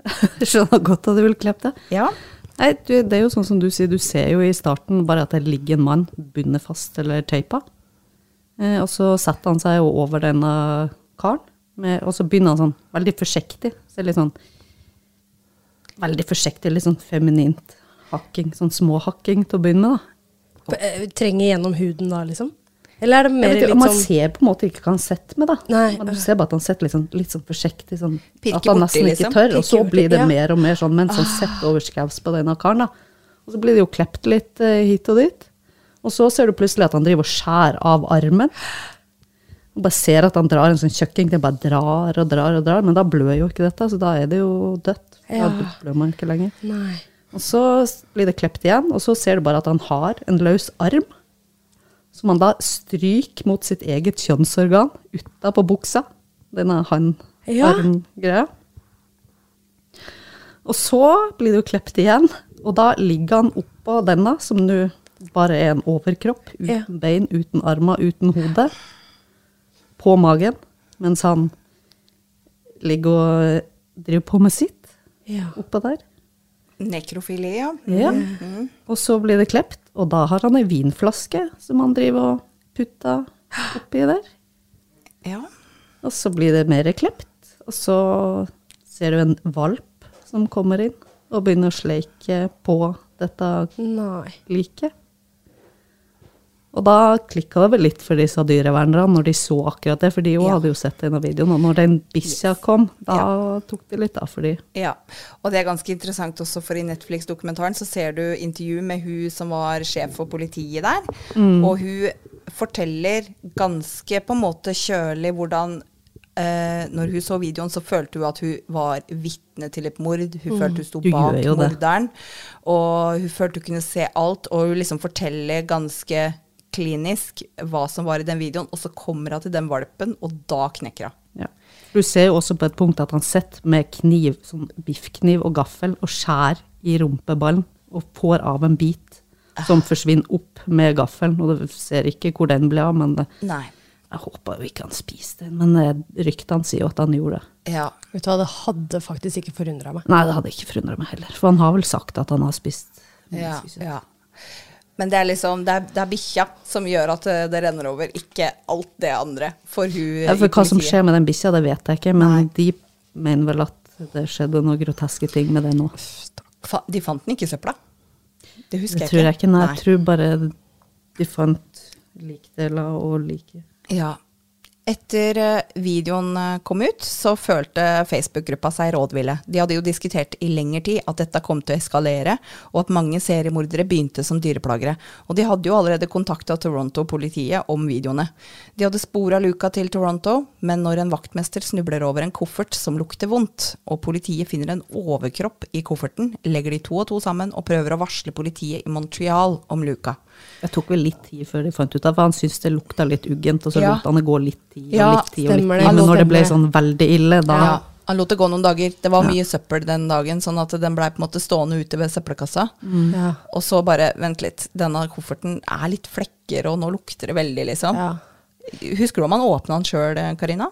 Skjønner godt at du vil klippe det. Ja. Nei, det er jo sånn som du sier, du ser jo i starten bare at det ligger en mann bundet fast eller teipa. Eh, og så setter han seg jo over denne karen, med, og så begynner han sånn veldig forsiktig. Så litt sånn Veldig forsiktig, litt sånn feminint hakking. Sånn småhakking til å begynne med, da. Trenger gjennom huden da, liksom? Eller er det mer litt man sånn ser på en måte ikke hva han setter med, da. Nei. Man ser bare at han setter litt sånn, litt sånn forsiktig, sånn, Pirke at han borti, nesten ikke liksom. tør. Og så borti, blir det ja. mer og mer sånn mens han setter over skaus på denne karen. da. Og så blir det jo klept litt eh, hit og dit. Og så ser du plutselig at han driver og skjærer av armen. Og bare ser at han drar en sånn kjøkking, det bare drar og drar og drar. Men da blør jo ikke dette, så da er det jo dødt. Da Ja. blør man ikke lenger. Nei. Og så blir det klept igjen, og så ser du bare at han har en løs arm, som han da stryker mot sitt eget kjønnsorgan utapå buksa. Denne Ja. han-arm-greia. Og så blir det jo klept igjen, og da ligger han oppå denne, som nå bare er en overkropp, uten Ja. bein, uten armer, uten hode, på magen, mens han ligger og driver på med sitt Ja. oppå der. Nekrofili, ja. Ja. Og så blir det klept, og da har han ei vinflaske som han driver og putter oppi der. ja. Og så blir det mer klept, og så ser du en valp som kommer inn og begynner å sleike på dette liket. Og da klikka det vel litt for disse dyrevernerne når de så akkurat det, for de Ja. hadde jo sett det i videoen. Og når den bikkja kom, da tok det litt av for de. Ja, og det er ganske interessant også, for i Netflix-dokumentaren så ser du intervju med hun som var sjef for politiet der, og hun forteller ganske på en måte kjølig hvordan eh, når hun så videoen, så følte hun at hun var vitne til et mord. Hun følte hun sto Du bak morderen, og hun følte hun kunne se alt, og hun liksom forteller ganske klinisk hva som var i den videoen, og så kommer hun til den valpen, og da knekker hun. Ja. Du ser jo også på et punkt at han sitter med kniv, sånn biffkniv og gaffel, og skjærer i rumpeballen, og får av en bit som forsvinner opp med gaffelen. Og du ser ikke hvor den ble av, men det, Nei. Jeg håper jo ikke han spiste den, men eh, ryktene sier jo at han gjorde det. Ja. Vet du hva, det hadde faktisk ikke forundra meg. Nei, det hadde ikke forundra meg heller, for han har vel sagt at han har spist Ja, ja. Men det er liksom, det er, det er bikkja som gjør at eh, det renner over, ikke alt det andre. For hun Ja, for hva som skjer med den bikkja, det vet jeg ikke, men Nei. de mener vel at det skjedde noen groteske ting med det nå. Fa- De fant den ikke i søpla. Det husker Det jeg tror jeg ikke. Nei. Jeg tror bare de fant likdeler og like Ja. Etter eh, videoen eh, kom ut, så følte Facebook-gruppa seg rådville. De hadde jo diskutert i lengre tid at dette kom til å eskalere, og at mange seriemordere begynte som dyreplagere. Og de hadde jo allerede kontakta Toronto-politiet om videoene. De hadde spora luka til Toronto, men når en vaktmester snubler over en koffert som lukter vondt, og politiet finner en overkropp i kofferten, legger de to og to sammen og prøver å varsle politiet i Montreal om Luca. Det tok vel litt tid før de fant ut av for han syntes det lukta litt uggent, og så Ja. lot han det gå litt tid og Ja, litt tid og litt tid. Men når det ble sånn veldig ille, da Ja, han lot det gå noen dager. Det var Ja. mye søppel den dagen, sånn at den blei på en måte stående ute ved søppelkassa. Ja. Og så bare, vent litt, denne kofferten er litt flekker, og nå lukter det veldig, liksom. Ja. Husker du om han åpna den sjøl, Karina?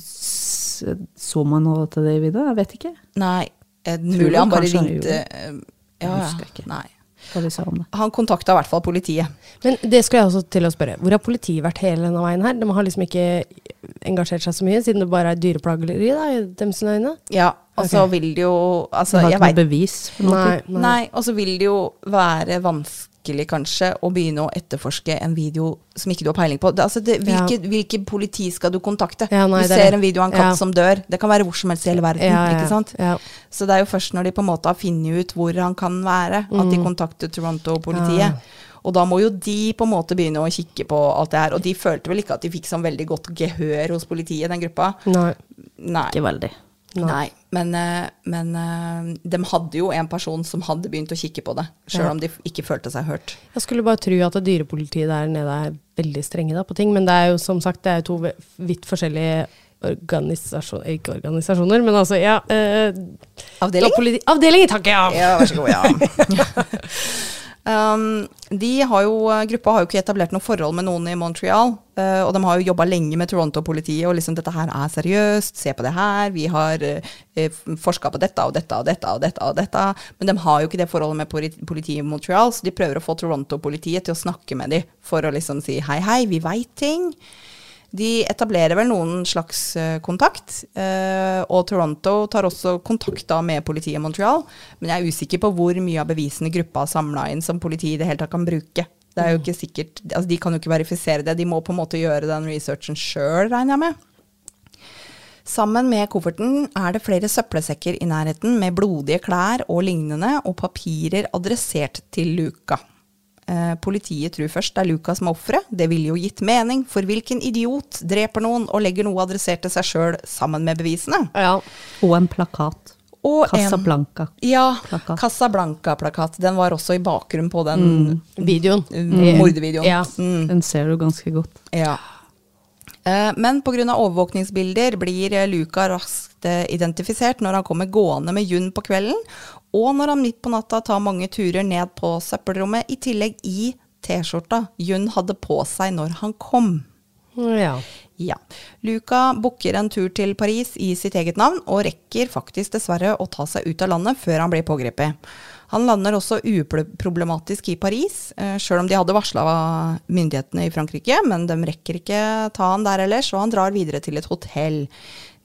så man noe til det i videoen? Jeg vet ikke Nei, eh, mulig han bare ringte eh, Ja, husker ja. ikke. Nei. Hva de sa om det. Han kontakta i hvert fall politiet. Men det skulle jeg også til å spørre. Hvor har politiet vært hele denne veien her? De har liksom ikke engasjert seg så mye, siden det bare er dyreplageri da, i sine øyne? Ja, og så okay. vil det jo Altså, De har ikke noe bevis for noe. Nei, nei. Nei, og så vil det jo være vanskelig kanskje å begynne å etterforske en video som ikke du har peiling på. Det, altså det, Ja. hvilke, hvilke politi skal du kontakte? Ja, nei, du er ser en video av en katt Ja. som dør. Det kan være hvor som helst i hele verden. Ja, ja, ikke sant? ja. Så det er jo først når de på en måte har funnet ut hvor han kan være, at de kontakter Toronto-politiet. Mm. Ja. Og da må jo de på en måte begynne å kikke på alt det her. Og de følte vel ikke at de fikk sånn veldig godt gehør hos politiet, den gruppa. Nei. Nei. Ikke veldig. Nei, men, eh, men eh, de hadde jo en person som hadde begynt å kikke på det, sjøl Ja. om de ikke følte seg hørt. Jeg skulle bare tro at dyrepolitiet der nede er veldig strenge da, på ting, men det er jo som sagt det er to vidt forskjellige organisasjoner Ikke organisasjoner, men altså, ja. Eh, Avdeling? Avdeling, takk, ja! Ja, vær så god, ja. um, har jo, gruppa har jo ikke etablert noe forhold med noen i Montreal, Uh, og de har jo jobba lenge med Toronto-politiet, og liksom dette her er seriøst, se på det her, vi har uh, forska på dette og dette og dette og dette og dette, men de har jo ikke det forholdet med politiet i Montreal, så de prøver å få Toronto-politiet til å snakke med dem for å liksom si hei, hei, vi veit ting. De etablerer vel noen slags eh, kontakt, eh, og Toronto tar også kontakt da med politiet i Montreal, men jeg er usikker på hvor mye av bevisene gruppa har samla inn som politiet i det hele tatt kan bruke. Det er jo ikke sikkert, altså De kan jo ikke verifisere det, de må på en måte gjøre den researchen sjøl, regner jeg med. Sammen med kofferten er det flere søppelsekker i nærheten med blodige klær og lignende, og papirer adressert til Luka. Eh, politiet tror først det er Luka som er offeret. Det ville jo gitt mening, for hvilken idiot dreper noen og legger noe adressert til seg sjøl sammen med bevisene? ja. Og en plakat. Og en- Casablanca. Ja, Casablanca-plakat. Den var også i bakgrunnen på den Videoen. mm. mordvideoen. Ja. Mm. Den ser du ganske godt. Ja. Eh, Men pga. overvåkningsbilder blir Luca raskt eh, identifisert når han kommer gående med Jun på kvelden, og når han midt på natta tar mange turer ned på søppelrommet, i tillegg i T-skjorta Jun hadde på seg når han kom. ja. Ja. Luca booker en tur til Paris i sitt eget navn, og rekker faktisk dessverre å ta seg ut av landet før han blir pågrepet. Han lander også uproblematisk i Paris, eh, sjøl om de hadde varsla myndighetene i Frankrike, men de rekker ikke ta han der ellers, og han drar videre til et hotell.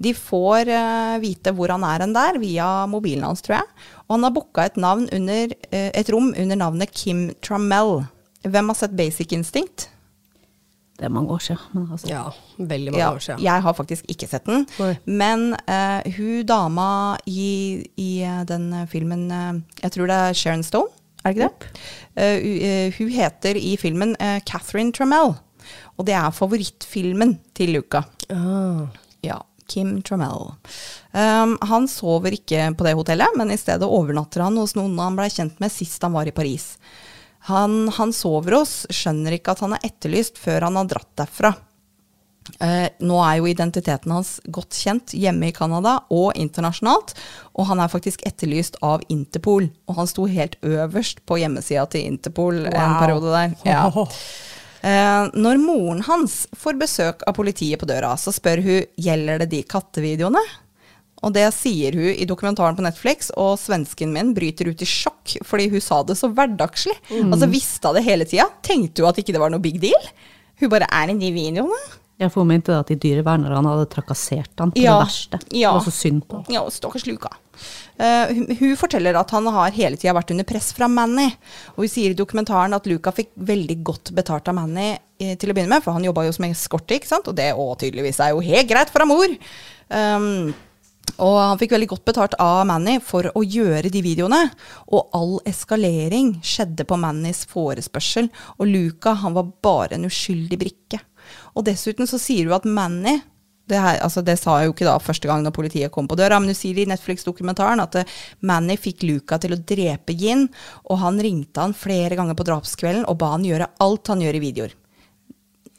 De får uh, vite hvor han er hen der, via mobilen hans, tror jeg. Og han har booka et, uh, et rom under navnet Kim Trammell. Hvem har sett Basic Instinct? Det er mange år siden. Men altså, ja. Veldig mange Ja, år siden. jeg har faktisk ikke sett den. Oi. Men uh, hun dama i, i den filmen Jeg tror det er Sharon Stone, er det ikke det? Eh, eh, hun heter i filmen Catherine Trammell. Og det er favorittfilmen til Luca. Ah. Kim Trammell. Um, han sover ikke på det hotellet, men i stedet overnatter han hos noen han ble kjent med sist han var i Paris. Han, han sover hos, skjønner ikke at han er etterlyst før han har dratt derfra. Uh, nå er jo identiteten hans godt kjent hjemme i Canada og internasjonalt, og han er faktisk etterlyst av Interpol. Og han sto helt øverst på hjemmesida til Interpol en periode der. Ja. Eh, når moren hans får besøk av politiet på døra, så spør hun gjelder det de kattevideoene. Og det sier hun i dokumentaren på Netflix, og svensken min bryter ut i sjokk fordi hun sa det så hverdagslig. Altså visste hun det hele tida. Tenkte hun at ikke det var noe big deal? Hun bare er i de videoene? Jeg Hun mente at de dyrevernerne hadde trakassert han på Ja, det verste. ja. Det var så synd på. Ja, stakkars Luka. Uh, hun, hun forteller at han har hele tida vært under press fra Manny. Og hun sier i dokumentaren at Luka fikk veldig godt betalt av Manny eh, til å begynne med, for han jobba jo som eskorte, ikke sant? og det òg tydeligvis er jo helt greit for mor. Um, og han fikk veldig godt betalt av Manny for å gjøre de videoene. Og all eskalering skjedde på Mannys forespørsel, og Luka han var bare en uskyldig brikke. Og dessuten så sier hun at Manny det, her, altså det sa jeg jo ikke da første gang når politiet kom på døra, men du sier i Netflix-dokumentaren at eh, Manny fikk Luca til å drepe Gin, og han ringte han flere ganger på drapskvelden og ba han gjøre alt han gjør i videoer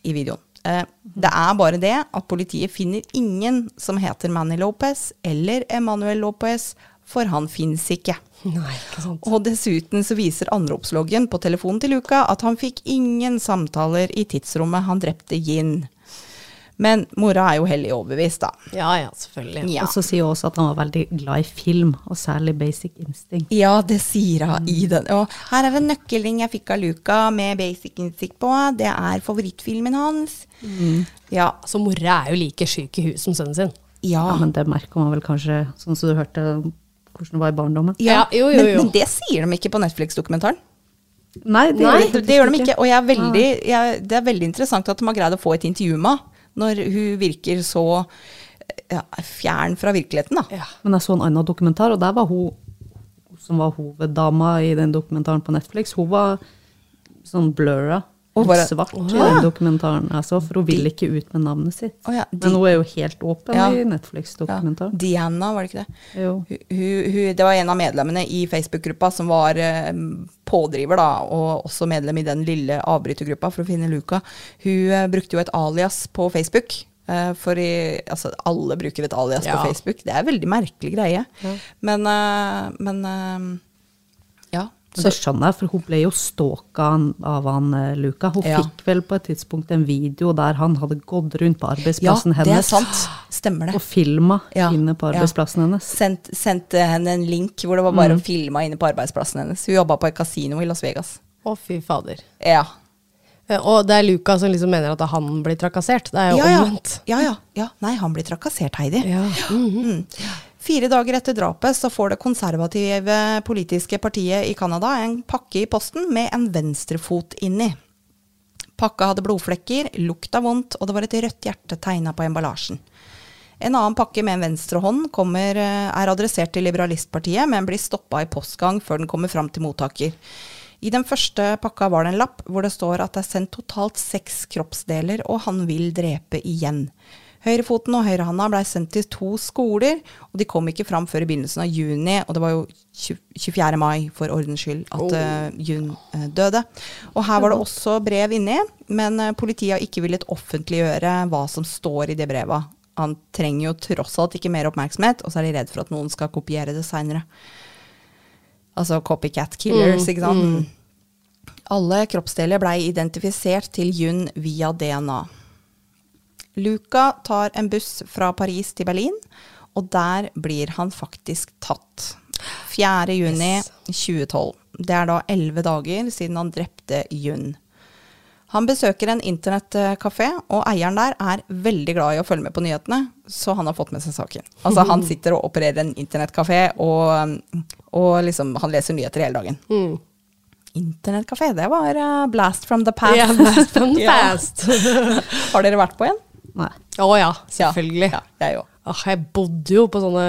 i videoen. Eh, det er bare det at politiet finner ingen som heter Manny Lopez eller Emanuel Lopez, for han fins ikke. Nei, ikke sant. Og dessuten så viser anropsloggen på telefonen til Luka at han fikk ingen samtaler i tidsrommet han drepte Yin. Men mora er jo hellig overbevist, da. Ja ja, selvfølgelig. Ja. Og så sier hun også at han var veldig glad i film, og særlig Basic Instinct. Ja, det sier hun i den. Og her er en nøkkelring jeg fikk av Luca med Basic Instinct på. Det er favorittfilmen hans. Ja. Så mora er jo like syk i huet som sønnen sin. Ja. Ja, men det merker man vel kanskje, sånn som du hørte hvordan det var i barndommen. ja. jo, jo, jo, Men, men det sier de ikke på Netflix-dokumentaren. Nei, det, Nei, det, faktisk gjør de ikke. Og jeg er veldig, jeg, det er veldig interessant at de har greid å få et intervju med henne, når hun virker så ja, fjern fra virkeligheten, da. Ja. Men jeg så en annen dokumentar, og der var hun som var hoveddama i den dokumentaren på Netflix, hun var sånn blurra. Og bare- svart i den dokumentaren jeg så, for hun vil ikke ut med navnet sitt. Oh, ja, de- Men hun er jo helt åpen Ja. i Netflix-dokumentaren. Diana, var det ikke det? Jo. Hun, hun, hun- det var en av medlemmene i Facebook-gruppa som var eh, pådriver, da, og også medlem i den lille avbrytergruppa for å finne Luca. Hun eh, brukte jo et alias på Facebook. eh, for i, altså, alle bruker et alias Ja. på Facebook. Det er en veldig merkelig greie. Men, men eh, ja. Jeg, for hun ble jo stalka av han eh, Luca. Hun Ja. fikk vel på et tidspunkt en video der han hadde gått rundt på ja, arbeidsplassen det er hennes det. og filma Ja, inne på ja. arbeidsplassen hennes. Sendt, sendte henne en link hvor det var bare filma inne på arbeidsplassen hennes. Hun jobba på et kasino i Las Vegas. Å, fy fader. Ja. Eh, Og det er Luca som liksom mener at han blir trakassert. Det er jo ja, ja. omvendt. Ja, ja, ja. Nei, han blir trakassert, Heidi. Ja. Mm. Fire dager etter drapet så får det konservative politiske partiet i Canada en pakke i posten med en venstrefot inni. Pakka hadde blodflekker, lukta vondt, og det var et rødt hjerte tegna på emballasjen. En annen pakke med en venstre hånd kommer, eh, er adressert til Liberalistpartiet, men blir stoppa i postgang før den kommer fram til mottaker. I den første pakka var det en lapp hvor det står at det er sendt totalt seks kroppsdeler, og han vil drepe igjen. Høyrefoten og høyrehanda blei sendt til to skoler, og de kom ikke fram før i begynnelsen av juni, og det var jo 24. mai for ordens skyld at oh. Jun eh, døde. Og her var det også brev inni, men eh, politiet har ikke villet offentliggjøre hva som står i det brevet. Han trenger jo tross alt ikke mer oppmerksomhet, og så er de redd for at noen skal kopiere det seinere. Altså copycat killers, ikke sant. Alle kroppsdeler blei identifisert til Jun via DNA. Luca tar en buss fra Paris til Berlin, og der blir han faktisk tatt. 4. juni 2012. Det er da elleve dager siden han drepte Jun. Han besøker en internettkafé, og eieren der er veldig glad i å følge med på nyhetene, så han har fått med seg saken. Altså Han sitter og opererer en internettkafé, og, og liksom, han leser nyheter hele dagen. Mm. Internettkafé, det var uh, blast from the past. Ja, blast from the past. Har dere vært på en? Nei. Å ja, selvfølgelig. Ja, ja, jeg òg. Jeg bodde jo på sånne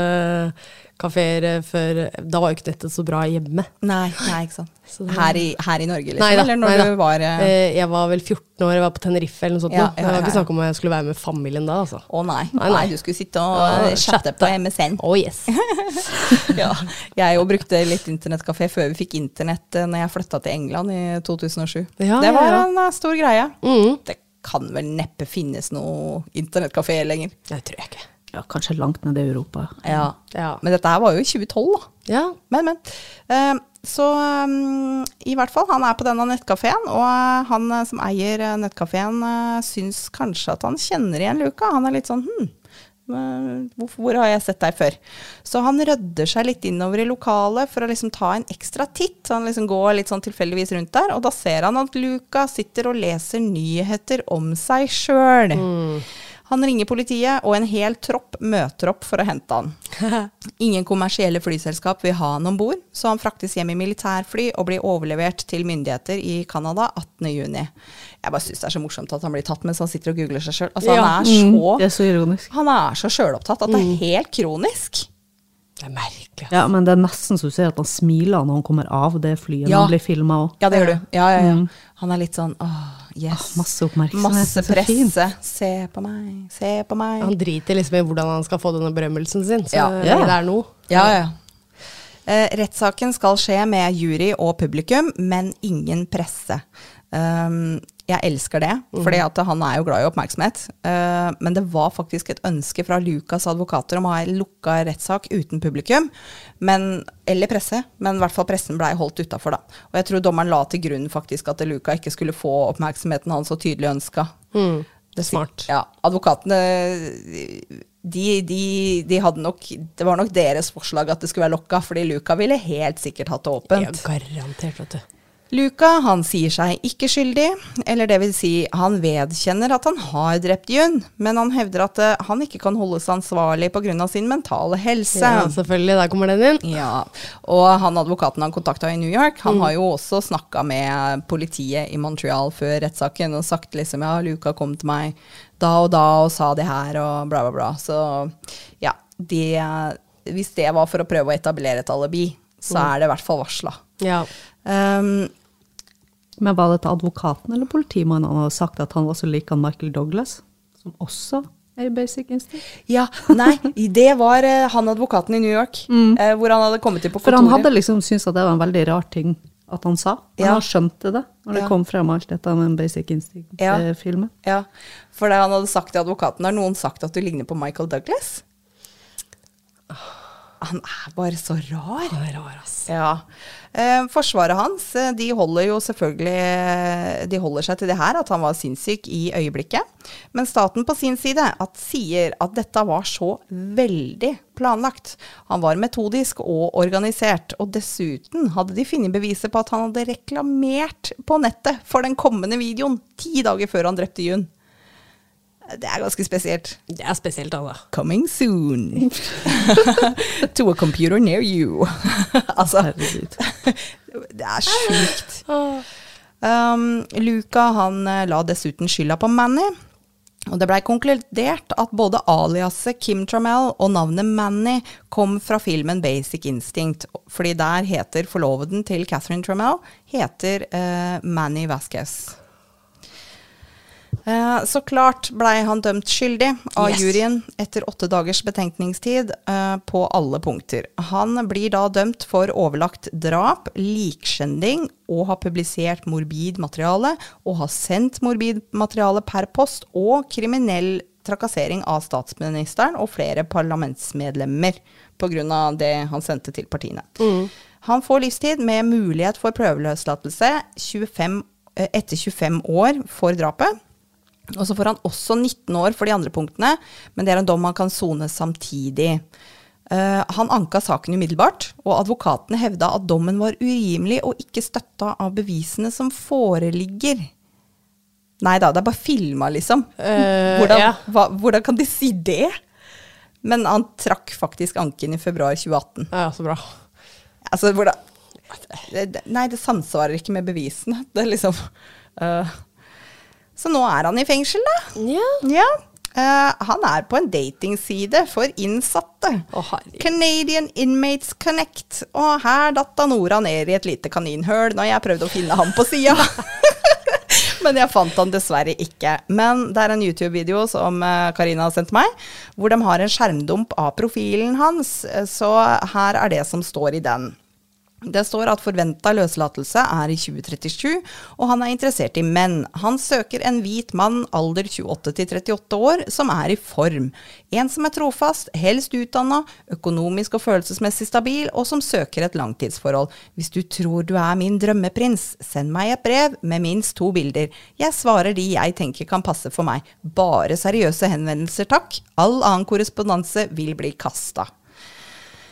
kafeer eh, før Da var jo ikke dette så bra hjemme. Nei, nei, ikke sant. Så det- Her i, her i Norge, liksom? Nei da, Eller når nei du var eh, Eh, Jeg var vel 14 år, jeg var på Tenerife eller noe sånt. Ja, ja, ja, Det var ikke snakk om at jeg skulle være med familien da, altså. Å nei. Nei, nei, du skulle sitte og eh, chatte på MSN. Oh yes. ja. Jeg òg brukte litt internettkafé før vi fikk internett eh, når jeg flytta til England i 2007. Ja, det var en eh, stor greie. Mm. Det kan vel neppe finnes noe internettkafé lenger. Det tror jeg ikke. Ja, kanskje langt ned i Europa. Ja. Ja. Men dette her var jo i 2012, da. Ja. Men, men. Eh, så um, i hvert fall, han er på denne nettkafeen, og eh, han eh, som eier eh, nettkafeen uh, syns kanskje at han kjenner igjen Luca. Han er litt sånn hm, hvor, hvor har jeg sett deg før? Så han rødder seg litt innover i lokalet for å liksom ta en ekstra titt. Han liksom går litt sånn tilfeldigvis rundt der, og da ser han at Luca sitter og leser nyheter om seg sjøl. Han ringer politiet, og en hel tropp møter opp for å hente han. Ingen kommersielle flyselskap vil ha han om bord, så han fraktes hjem i militærfly og blir overlevert til myndigheter i Canada 18.6. Jeg bare syns det er så morsomt at han blir tatt mens han sitter og googler seg sjøl. Altså, Ja. han, er Mm, så, det er så ironisk. han er så sjølopptatt at det er helt kronisk. Det er merkelig. Ja, men det er nesten så du ser at han smiler når han kommer av det flyet Ja. når han blir filma òg. Ja, det gjør du. Ja, ja, ja. Han er litt sånn åh, yes. masse oppmerksomhet, Masse presse. Se på meg, se på meg. Han driter liksom i hvordan han skal få denne berømmelsen sin. Så Ja. det er noe. Ja, ja. Eh, rettssaken skal skje med jury og publikum, men ingen presse. Um, jeg elsker det, for han er jo glad i oppmerksomhet. Uh, men det var faktisk et ønske fra Lucas advokater om å ha en lukka rettssak uten publikum, men, eller presse, men i hvert fall pressen blei holdt utafor, da. Og jeg tror dommeren la til grunn faktisk at Luca ikke skulle få oppmerksomheten han så tydelig ønska. Det er Smart. Ja, advokatene de, de, de hadde nok Det var nok deres forslag at det skulle være lokka, fordi Luca ville helt sikkert hatt det åpent. Ja, garantert, vet du. Luca han sier seg ikke skyldig, eller det vil si han vedkjenner at han har drept Jun, men han hevder at eh, han ikke kan holdes ansvarlig pga. sin mentale helse. Ja, selvfølgelig. Der kommer den inn. Ja, og han advokaten han kontakta i New York, han har jo også snakka med politiet i Montreal før rettssaken og sagt liksom ja, Luca kom til meg da og da og sa det her og bla, bla, bla. Så ja, det, hvis det var for å prøve å etablere et alibi, så er det i hvert fall varsla. Ja. Um, Men var det til advokaten eller politimannen han hadde sagt at han var så lik han Michael Douglas, som også er i Basic Instinct? ja, nei, det var eh, han advokaten i New York, mm. hvor han hadde kommet til på For han hadde liksom syntes at det var en veldig rar ting at han sa, men Ja. han skjønte det når det Ja. kom frem alt dette med en Basic Instinct-filmen. Ja, for det han hadde sagt til advokaten, har noen sagt at du ligner på Michael Douglas? Han er bare så rar. Han er rar, ass. Ja. Eh, forsvaret hans eh, de holder jo selvfølgelig De holder seg til det her, at han var sinnssyk i øyeblikket. Men staten på sin side at, sier at dette var så veldig planlagt. Han var metodisk og organisert. Og dessuten hadde de funnet beviser på at han hadde reklamert på nettet for den kommende videoen ti dager før han drepte Jun. Det er ganske spesielt. Det er spesielt, altså. Coming soon to a computer near you. altså, det er sjukt. Um, Luca han eh, la dessuten skylda på Manny. Og det blei konkludert at både aliaset Kim Trammell og navnet Manny kom fra filmen Basic Instinct. Fordi der heter forloveden til Catherine Trammell heter uh, Manny Vasquez. Eh, Så klart blei han dømt skyldig av Yes. juryen etter åtte dagers betenkningstid eh, på alle punkter. Han blir da dømt for overlagt drap, likskjending og har publisert morbid materiale og har sendt morbid materiale per post og kriminell trakassering av statsministeren og flere parlamentsmedlemmer pga. det han sendte til partiene. Han får livstid med mulighet for prøveløslatelse 25, eh, etter 25 år for drapet. Og så får han også 19 år for de andre punktene, men det er en dom han kan sone samtidig. Eh, han anka saken umiddelbart, og advokatene hevda at dommen var urimelig og ikke støtta av bevisene som foreligger. Nei da, det er bare filma, liksom. Uh, hvordan, ja. hva, hvordan kan de si det? Men han trakk faktisk anken i februar 2018. Ja, så bra. Altså, hvordan Nei, det samsvarer ikke med bevisene. Det er liksom øh. Så nå er han i fengsel, da. Ja. Ja. Uh, han er på en datingside for innsatte. Herregud. Canadian Inmates Connect. Og her datt Nora ned i et lite kaninhøl når jeg prøvde å finne ham på sida. Men jeg fant han dessverre ikke. Men det er en YouTube-video som eh, Karina har sendt meg, hvor de har en skjermdump av profilen hans. Eh, Så her er det som står i den. Det står at forventa løslatelse er i 2037, og han er interessert i menn. Han søker en hvit mann, alder 28 til 38 år, som er i form. En som er trofast, helst utdanna, økonomisk og følelsesmessig stabil, og som søker et langtidsforhold. Hvis du tror du er min drømmeprins, send meg et brev med minst to bilder. Jeg svarer de jeg tenker kan passe for meg. Bare seriøse henvendelser, takk. All annen korrespondanse vil bli kasta.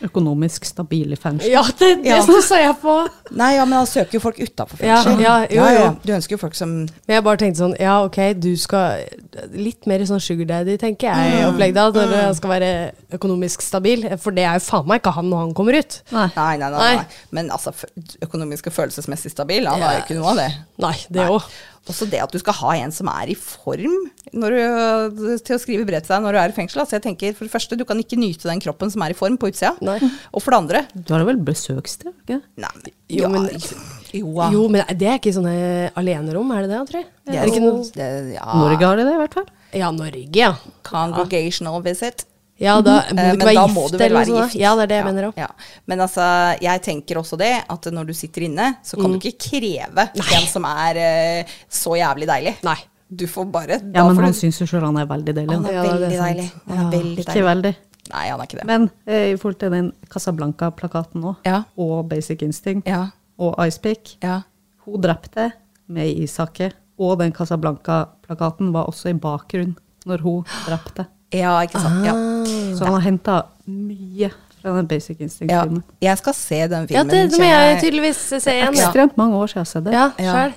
Økonomisk stabil i fengsel. Ja, det, det Ja. stussa jeg på. Nei, ja, men han søker jo folk utafor Ja, fengsel. ja, jo, jo. Du ønsker jo folk som Men jeg bare tenkte sånn, ja ok, du skal Litt mer sånn sugar daddy, tenker jeg, opplegg da, når han skal være økonomisk stabil. For det er jo faen meg ikke han når han kommer ut. Nei. Nei, nei, nei. Nei. nei. Men altså, økonomisk og følelsesmessig stabil, han Ja. har jo ikke noe av det. Nei, det òg. Også det at du skal ha en som er i form når du, til å skrive brev til deg når du er i fengsel. Altså jeg tenker, For det første, du kan ikke nyte den kroppen som er i form på utsida. Nei. Og for det andre Du har vel besøkssted? ikke? Nei, Jo, ja, men- jo, ja. Jo, men det er ikke sånne alenerom, er det det, tror jeg? det Er det ikke noe det, ja. Norge har det, det, i hvert fall. Ja, Norge, ja. Congregational visit. Ja, da må Eh, du Men ikke være da gift må du vel eller noe være sånt. Ja, det er det jeg Ja, mener òg. Ja. Men altså, jeg tenker også det, at når du sitter inne, så kan du ikke kreve en som er uh, så jævlig deilig. Nei. Du får bare Ja, da men han du- syns jo sjøl han er veldig deilig. Han er Ja, er veldig deilig. Han er Ja. veldig Ikke veldig. Nei, han er ikke det. Men eh, i forhold til den Casablanca-plakaten nå, Ja. og Basic Instinct, Ja. og Icepick Ja. Hun drepte med Isake, og den Casablanca-plakaten var også i bakgrunnen når hun drepte. Ja, ikke sant. Ja. Så han har henta mye fra den Basic Ja. Instinct-filmen. Jeg skal se den Ja, filmen. det, det må kjenner jeg tydeligvis se igjen. Ja, Ekstremt mange år siden jeg har sett det. ja Ja.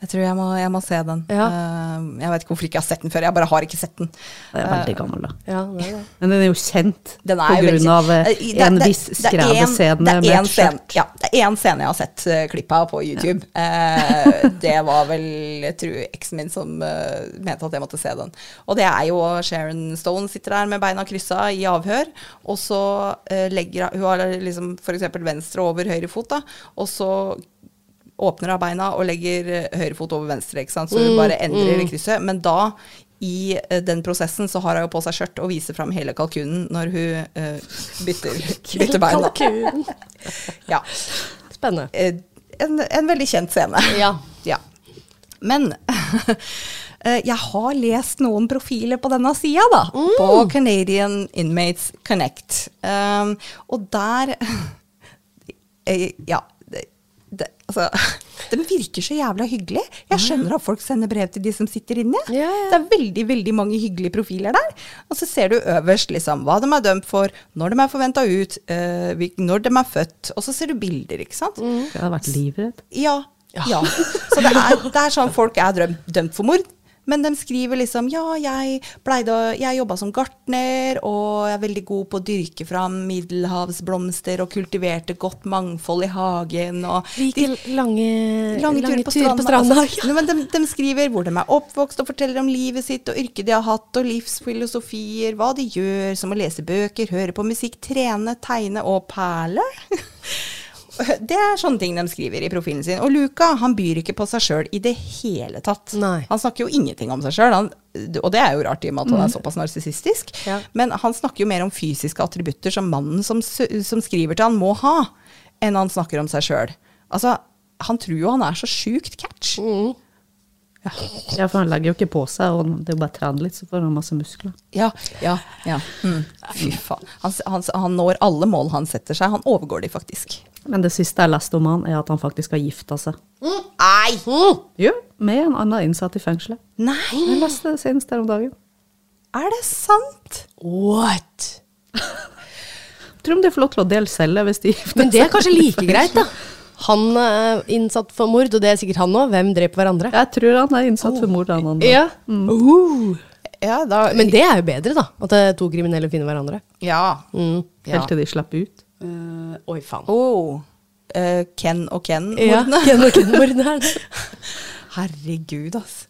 Jeg tror jeg må, jeg må se den. Ja. Eh, jeg vet ikke hvorfor ikke jeg har sett den før. Jeg bare har ikke sett den. Den er veldig gammel, da. Ja, det er det. Men den er jo kjent Den på er jo veldig- grunn av eh, Eh, det- en det- viss er skrevescene det er med en et skjørt. Ja, det er én scene jeg har sett uh, klipp av på YouTube. Eh, det var vel jeg tror eksen min som uh, mente at jeg måtte se den. Og det er jo Sharon Stone sitter der med beina kryssa i avhør, og så uh, legger Hun har liksom f.eks. venstre over høyre fot, da, og så åpner av beina og legger eh, høyre fot over venstre, ikke sant? så hun bare endrer mm. krysset. Men da, i eh, den prosessen, så har hun jo på seg skjørt og viser fram hele kalkunen når hun uh, bytter, bytter bein. Kalkun. Ja. Spennende. En, en veldig kjent scene. Ja. Ja. Men jeg har lest noen profiler på denne sida, da. På Canadian Inmates Connect. Um, og der Ja. Det, det, altså, den virker så jævla hyggelig. Jeg skjønner at folk sender brev til de som sitter inne. Ja, ja. Det er veldig veldig mange hyggelige profiler der. Og så ser du øverst liksom, hva de er dømt for, når de er forventa ut, eh, hvil- når de er født. Og så ser du bilder, ikke sant. Det har vært livredd. Ja. ja. Så det er, det er sånn folk er drøm, dømt for mord. Men de skriver liksom ja, jeg, pleide, jeg jobba som gartner, og jeg er veldig god på å dyrke fram middelhavsblomster, og kultiverte godt mangfold i hagen. Og Liker lange, lange turer på stranda. stranda. Altså, men de, de skriver hvor de er oppvokst, og forteller om livet sitt og yrket de har hatt, og livsfilosofier, hva de gjør, som å lese bøker, høre på musikk, trene, tegne og perle. Det er sånne ting de skriver i profilen sin. Og Luca han byr ikke på seg sjøl i det hele tatt. Nei. Han snakker jo ingenting om seg sjøl, og det er jo rart i og med at han er såpass narsissistisk. Ja. Men han snakker jo mer om fysiske attributter som mannen som, som skriver til han må ha, enn han snakker om seg sjøl. Altså, han tror jo han er så sjukt catch. Ja, for han legger jo ikke på seg, og det er jo bare å trene litt, så får han masse muskler. Ja, ja, ja. Mm. Fy faen. Han, han, han når alle mål han setter seg. Han overgår de faktisk. Men det siste jeg leste om han, er at han faktisk har gifta seg. Nei! Jo, med en annen innsatt i fengselet. Nei! Jeg leste det senest her om dagen. Er det sant? What? Jeg tror om de får lov til å dele celle hvis de gifter seg. Men det er kanskje like greit, da. Han er innsatt for mord, og det er sikkert han òg. Hvem dreper hverandre? Jeg tror han er innsatt for mord av andre. Ja. Ja. Uh. Ja, da Men det er jo bedre, da. At to kriminelle finner hverandre. Ja. Mm. ja. Helt til de slipper ut. Oi, faen. Oh. Uh, Ken og Ken. Ja. Ken og Ken-mordene. Herregud, altså.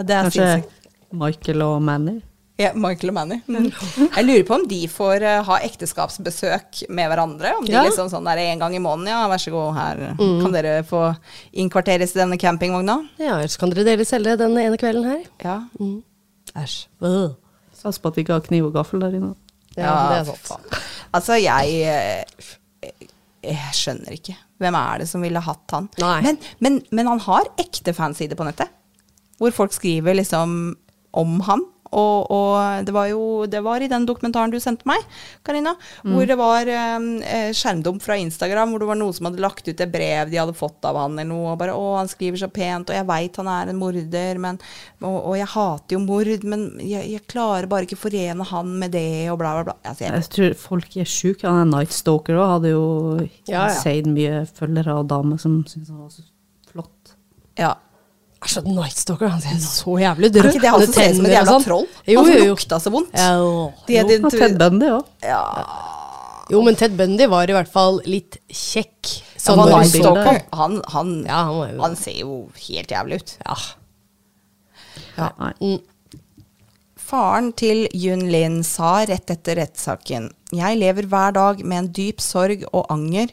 Det er Kanskje sinnssykt. Michael og Manny. Ja, Michael og Manny. Mm. Jeg lurer på om de får uh, ha ekteskapsbesøk med hverandre. Om de Ja. liksom sånn der en gang i måneden. Ja, vær så god, her kan dere få innkvarteres i denne campingvogna. Ja, ellers kan dere dele celle den ene kvelden her. Ja. Æsj. Øh. Sats på at de ikke har kniv og gaffel der inne. Ja, det er sant. Altså, jeg eh, jeg skjønner ikke. Hvem er det som ville hatt han? Men, men, men han har ekte fansider på nettet. Hvor folk skriver liksom om han. Og, og det var jo det var i den dokumentaren du sendte meg, Karina, hvor det var eh, skjermdump fra Instagram, hvor det var noen som hadde lagt ut et brev de hadde fått av han eller noe, og bare 'Å, han skriver så pent, og jeg veit han er en morder, men Og, og jeg hater jo mord, men jeg, jeg klarer bare ikke forene han med det, og bla, bla, bla. Altså, jeg, Jeg tror folk er sjuke. Han er Night Stalker òg, hadde jo Ja, ja. mye følgere og damer som syntes han var så flott. ja. Er så Night Stalker, han ser så jævlig ut. Er ikke det han som ser ut som et jævla sånn. troll? Jo, han som jo, jo. lukta så vondt. Ja, De, jo. de, Og Ted Bundy òg. jo, men Ted Bundy var i hvert fall litt kjekk. han ja, når Night Stalker. Han, han, Ja, han var han ser jo helt jævlig ut. ja. Nei. Faren til Yun Lin sa rett etter rettssaken Jeg lever hver dag med en dyp sorg og anger.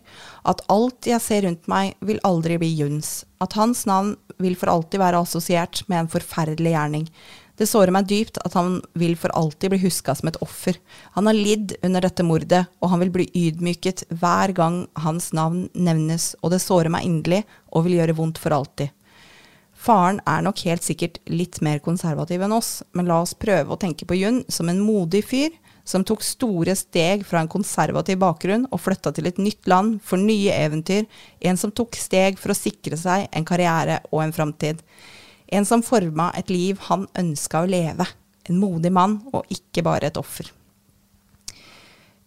At alt jeg ser rundt meg, vil aldri bli Yuns. At hans navn vil for alltid være assosiert med en forferdelig gjerning. Det sårer meg dypt at han vil for alltid bli huska som et offer. Han har lidd under dette mordet, og han vil bli ydmyket hver gang hans navn nevnes, og det sårer meg inderlig og vil gjøre vondt for alltid. Faren er nok helt sikkert litt mer konservativ enn oss, men la oss prøve å tenke på Jun som en modig fyr som tok store steg fra en konservativ bakgrunn og flytta til et nytt land for nye eventyr, en som tok steg for å sikre seg en karriere og en framtid. En som forma et liv han ønska å leve. En modig mann, og ikke bare et offer.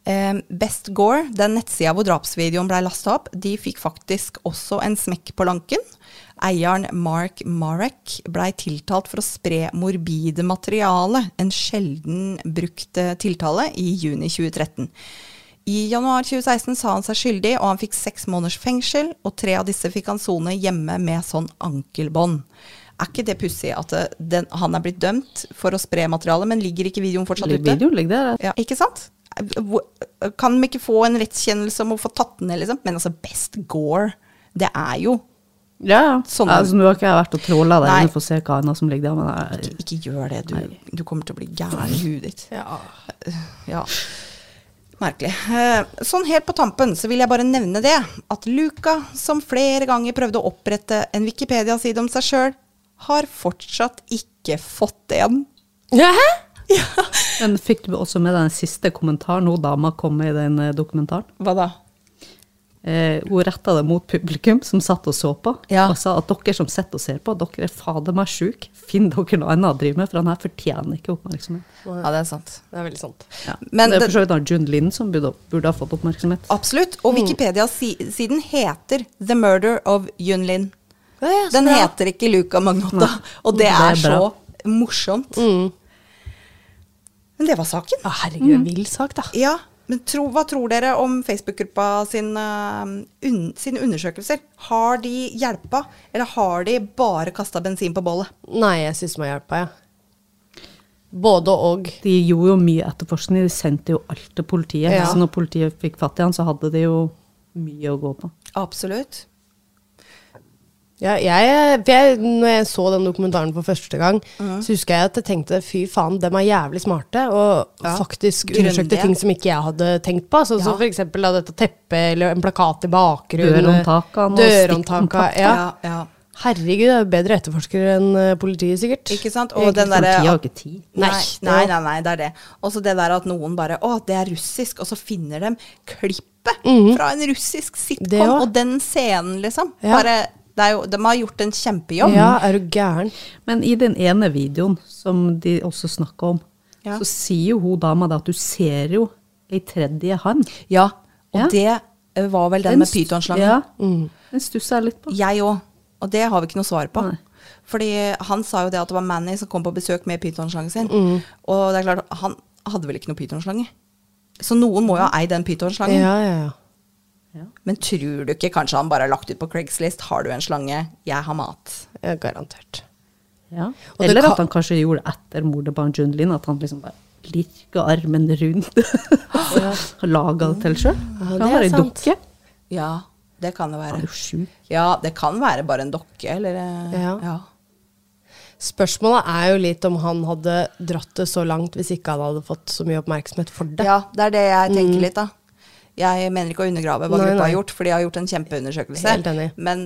Eh, Best Gore, den nettsida hvor drapsvideoen blei lasta opp, de fikk faktisk også en smekk på lanken. Eieren Mark Marek blei tiltalt for å spre morbide materiale, en sjelden brukt eh, tiltale, i juni 2013. I januar 2016 sa han seg skyldig, og han fikk seks måneders fengsel, og tre av disse fikk han sone hjemme med sånn ankelbånd. Er ikke det pussig at eh, den, han er blitt dømt for å spre materiale, men ligger ikke videoen fortsatt ute? Videoen ligger der. Ja, ikke sant? Kan de ikke få en rettskjennelse om å få tatt den ned, liksom? Men altså, Best Gore, det er jo Ja, ja. Sånn- altså, nå har ikke jeg vært og tråla der inne for å se hva annet som ligger der, men jeg, Ikke gjør det, du, du kommer til å bli gæren i huet ditt. Ja. Ja. Merkelig. Eh, Sånn helt på tampen så vil jeg bare nevne det, at Luca, som flere ganger prøvde å opprette en Wikipedia-side om seg sjøl, har fortsatt ikke fått en. Hæ? Men fikk du også med deg den siste kommentaren hun dama kom med i den eh, dokumentaren? Hva da? Eh, hun retta det mot publikum som satt og så på, Ja. og sa at dere som sitter og ser på, dere er fader meg sjuke. Finn dere noe annet å drive med, for han her fortjener ikke oppmerksomhet. Ja, det er sant. Det er veldig sant. Ja. Men det er for så vidt han Jun Lin som burde, burde ha fått oppmerksomhet. Absolutt. Og Wikipedia-siden heter The Murder of Yun Lin. Ja, ja, Den heter ikke Luca Magnotta, og det Det er, er så morsomt. morsomt. Men det var saken. Ja, herregud, en vill sak, da. Ja, men tro, hva tror dere om Facebook-gruppa sine, eh, un, sine undersøkelser? Har de hjelpa, eller har de bare kasta bensin på bålet? Nei, jeg syns de har hjelpa, ja. Både og. De gjorde jo mye etterforskning, de sendte jo alt til politiet. Ja. Så når politiet fikk fatt i han, så hadde de jo mye å gå på. Absolutt. Ja, jeg, jeg, når jeg så den dokumentaren for første gang, så husker jeg at jeg tenkte fy faen, dem er jævlig smarte, og Ja. faktisk undersøkte ting som ikke jeg hadde tenkt på. Sånn som Ja. for eksempel da, dette teppet, eller en plakat i bakgrunnen. Dørhåndtakene og Dørhåndtaka. Ja. Ja, ja. Herregud, det er jo bedre etterforskere enn eh, politiet, sikkert. Ikke sant? Og den der, Politiet har ikke tid. Nei, Nei, nei, nei, det er det. Og så det der at noen bare Å, det er russisk, og så finner de klippet fra en russisk sitcom, og den scenen, liksom. Ja. Bare, jo, de har gjort en kjempejobb. Ja, er du gæren? Men i den ene videoen som de også snakka om, Ja. så sier jo hun dama det at du ser jo ei tredje hand. Ja, og Ja. det eh, var vel den Den med pytonslangen. Ja, den stusser jeg litt på. Jeg òg. Og det har vi ikke noe svar på. Nei. Fordi han sa jo det at det var Manny som kom på besøk med pytonslangen sin. Mm. Og det er klart, han hadde vel ikke noe pytonslange. Så noen må jo ha eid den pytonslangen. Ja, ja, ja. Men tror du ikke kanskje han bare har lagt ut på Craigslist 'Har du en slange? Jeg har mat'. ja garantert. Ja. Og Eller kan- at han kanskje gjorde det etter mordet på han Jun at han liksom bare lirka armen rundt og laga det til sjøl. Ja, kan det er sant. dukke. Ja, det kan det Han være. er jo sjuk. Ja, det kan være bare en dokke, eller eh, Ja. ja. Spørsmålet er jo litt om han hadde dratt det så langt hvis ikke han hadde fått så mye oppmerksomhet for det. Ja, det er det jeg tenker litt, da. Jeg mener ikke å undergrave hva Nei, gruppa nei. har gjort, for de har gjort en kjempeundersøkelse. Helt enig. Men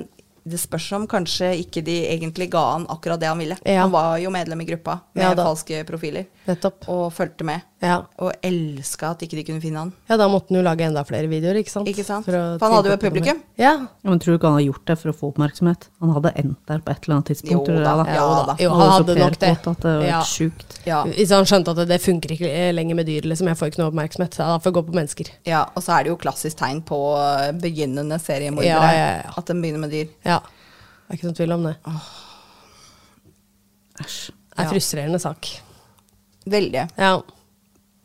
det spørs om kanskje ikke de egentlig ga han akkurat det han ville. Ja. Han var jo medlem i gruppa med Ja falske profiler, Nettopp. og fulgte med. Ja. Og elska at ikke de kunne finne han. ja, da måtte han jo lage enda flere videoer, ikke sant? Ikke sant? For, For han hadde jo et publikum. Ja. Ja, men tror du ikke han har gjort det for å få oppmerksomhet? Han hadde endt der på et eller annet tidspunkt. Jo det, da, da? ja. Jo da. Jo, Han han hadde nok det. At det var Ja. sjukt. Ja. Hvis han skjønte at det funker ikke eh, lenger med dyr, liksom. Jeg får ikke noe oppmerksomhet. så Da får jeg gå på mennesker. ja, og så er det jo klassisk tegn på eh, begynnende seriemordere. Ja, ja, ja. At de begynner med dyr. Ja. Det er ikke noen tvil om det. Æsj. Det er Ja. frustrerende sak. Veldig. Ja.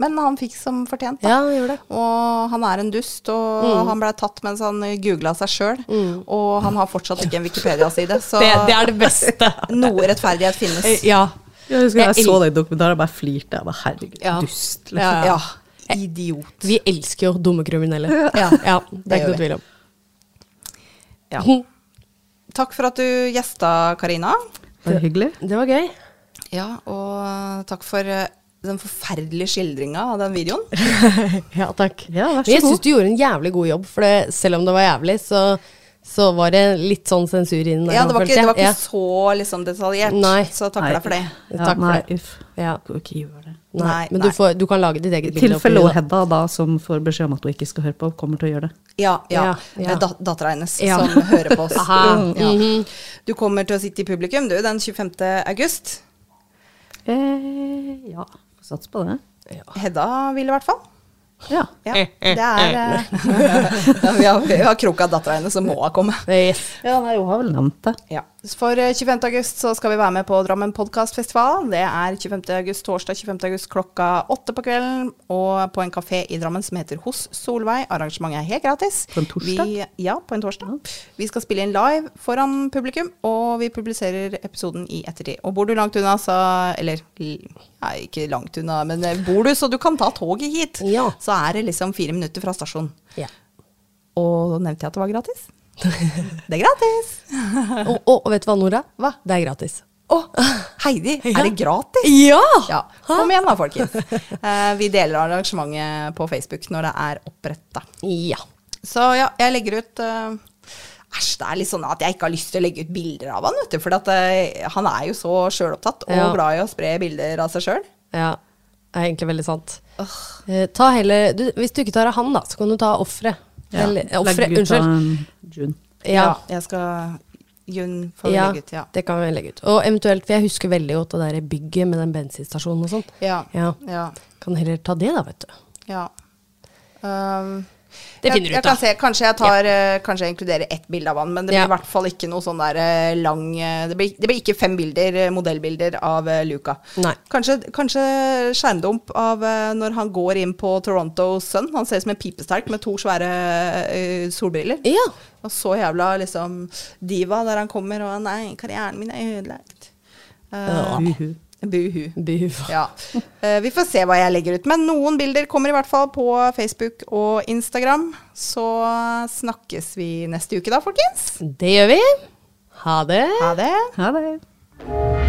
Men han fikk som fortjent. Da. ja, han gjorde det. Og han er en dust, og Mm. han ble tatt mens han googla seg sjøl. Og han har fortsatt ikke en Wikipedia-side, så det. Det er det beste. noe rettferdighet finnes. Eh, Ja. Jeg husker Jeg jeg, så den dokumentaren og bare flirte. Jeg bare, herregud, Ja. dust. Liksom. Ja, Ja. Idiot. Vi elsker jo dumme kriminelle. Ja, ja det er ikke noe tvil om. Ja. Takk for at du gjesta, Karina. Det Var hyggelig? Det var gøy. Ja, og takk for eh, den forferdelige skildringa av den videoen. Ja, takk. Ja, vær så Men jeg syns du gjorde en jævlig god jobb, for det, selv om det var jævlig, så, så var det litt sånn sensur i der Ja, det var ikke, det var ikke ja. så liksom, detaljert, Nei. så takk deg for det. Ja, Takk for nei, det. uff. Ja. Kan ikke gjøre det. Nei, Nei, men nei. Du, får, du kan lage ditt eget bilde. tilfelle oppi Hedda, da, som får beskjed om at hun ikke skal høre på, kommer til å gjøre det. Ja, ja. Ja, ja. Dat Dattera hennes Ja. som hører på oss. Aha. Mm. Mhm. Du kommer til å sitte i publikum, du, den 25. august. Eh, ja, får satse på det. Hedda vil i hvert fall. Ja. Ja, det er eh, ja, Vi har, vi har av dattera hennes som må ha kommet. Yes. ja, nei, hun har vel nevnt det. Ja. For eh, 25. august så skal vi være med på Drammen podkastfestival. Det er 25. august, torsdag 25. august klokka åtte på kvelden. Og på en kafé i Drammen som heter Hos Solveig. Arrangementet er helt gratis. På en torsdag? Vi, ja, på en torsdag. Vi skal spille inn live foran publikum, og vi publiserer episoden i ettertid. Og bor du langt unna, så Eller ja, ikke langt unna, men eh, bor du så du kan ta toget hit, Ja. så er det liksom fire minutter fra stasjonen. Ja. Og nevnte jeg at det var gratis? Det er gratis! Og, og, og vet du hva, Nora? Hva? Det er gratis. Å, Heidi, Ja. er det gratis? Ja! Ja, kom igjen da, folkens. Uh, vi deler arrangementet på Facebook når det er oppretta. Ja. Så ja, jeg legger ut Æsj, det er litt sånn at jeg ikke har lyst til å legge ut bilder av han, vet du. For at, uh, han er jo så sjølopptatt og Ja. glad i å spre bilder av seg sjøl. ja. Det er egentlig veldig sant. Uh, ta heller du, Hvis du ikke tar av han, da, så kan du ta offeret. Ja. Eller Legg ut av. June. Ja. Jeg skal Jun får Ja, legge ut, ja. det kan vi legge ut. Og eventuelt, for jeg husker veldig godt det der bygget med den bensinstasjonen og sånt. Ja. Ja. ja. Kan heller ta det, da, vet du. ja. Um, Det finner du ut av. kan se, kanskje jeg tar eh, Kanskje jeg inkluderer ett bilde av han, men det blir Ja. i hvert fall ikke noe sånn der eh, lang eh, det blir, det blir ikke fem bilder, modellbilder av Luca. Nei. Kanskje, kanskje skjermdump av når han går inn på Toronto Sun. Han ser ut som en pipestelk med to svære uh, solbriller. Ja. Og så jævla liksom diva der han kommer og Nei, karrieren min er ødelagt. Uh, Uhu. Buhu. Buhu. Ja. Eh, vi får se hva jeg legger ut. Men noen bilder kommer i hvert fall på Facebook og Instagram. Så snakkes vi neste uke da, folkens. Det gjør vi. Ha det. Ha det. Ha det.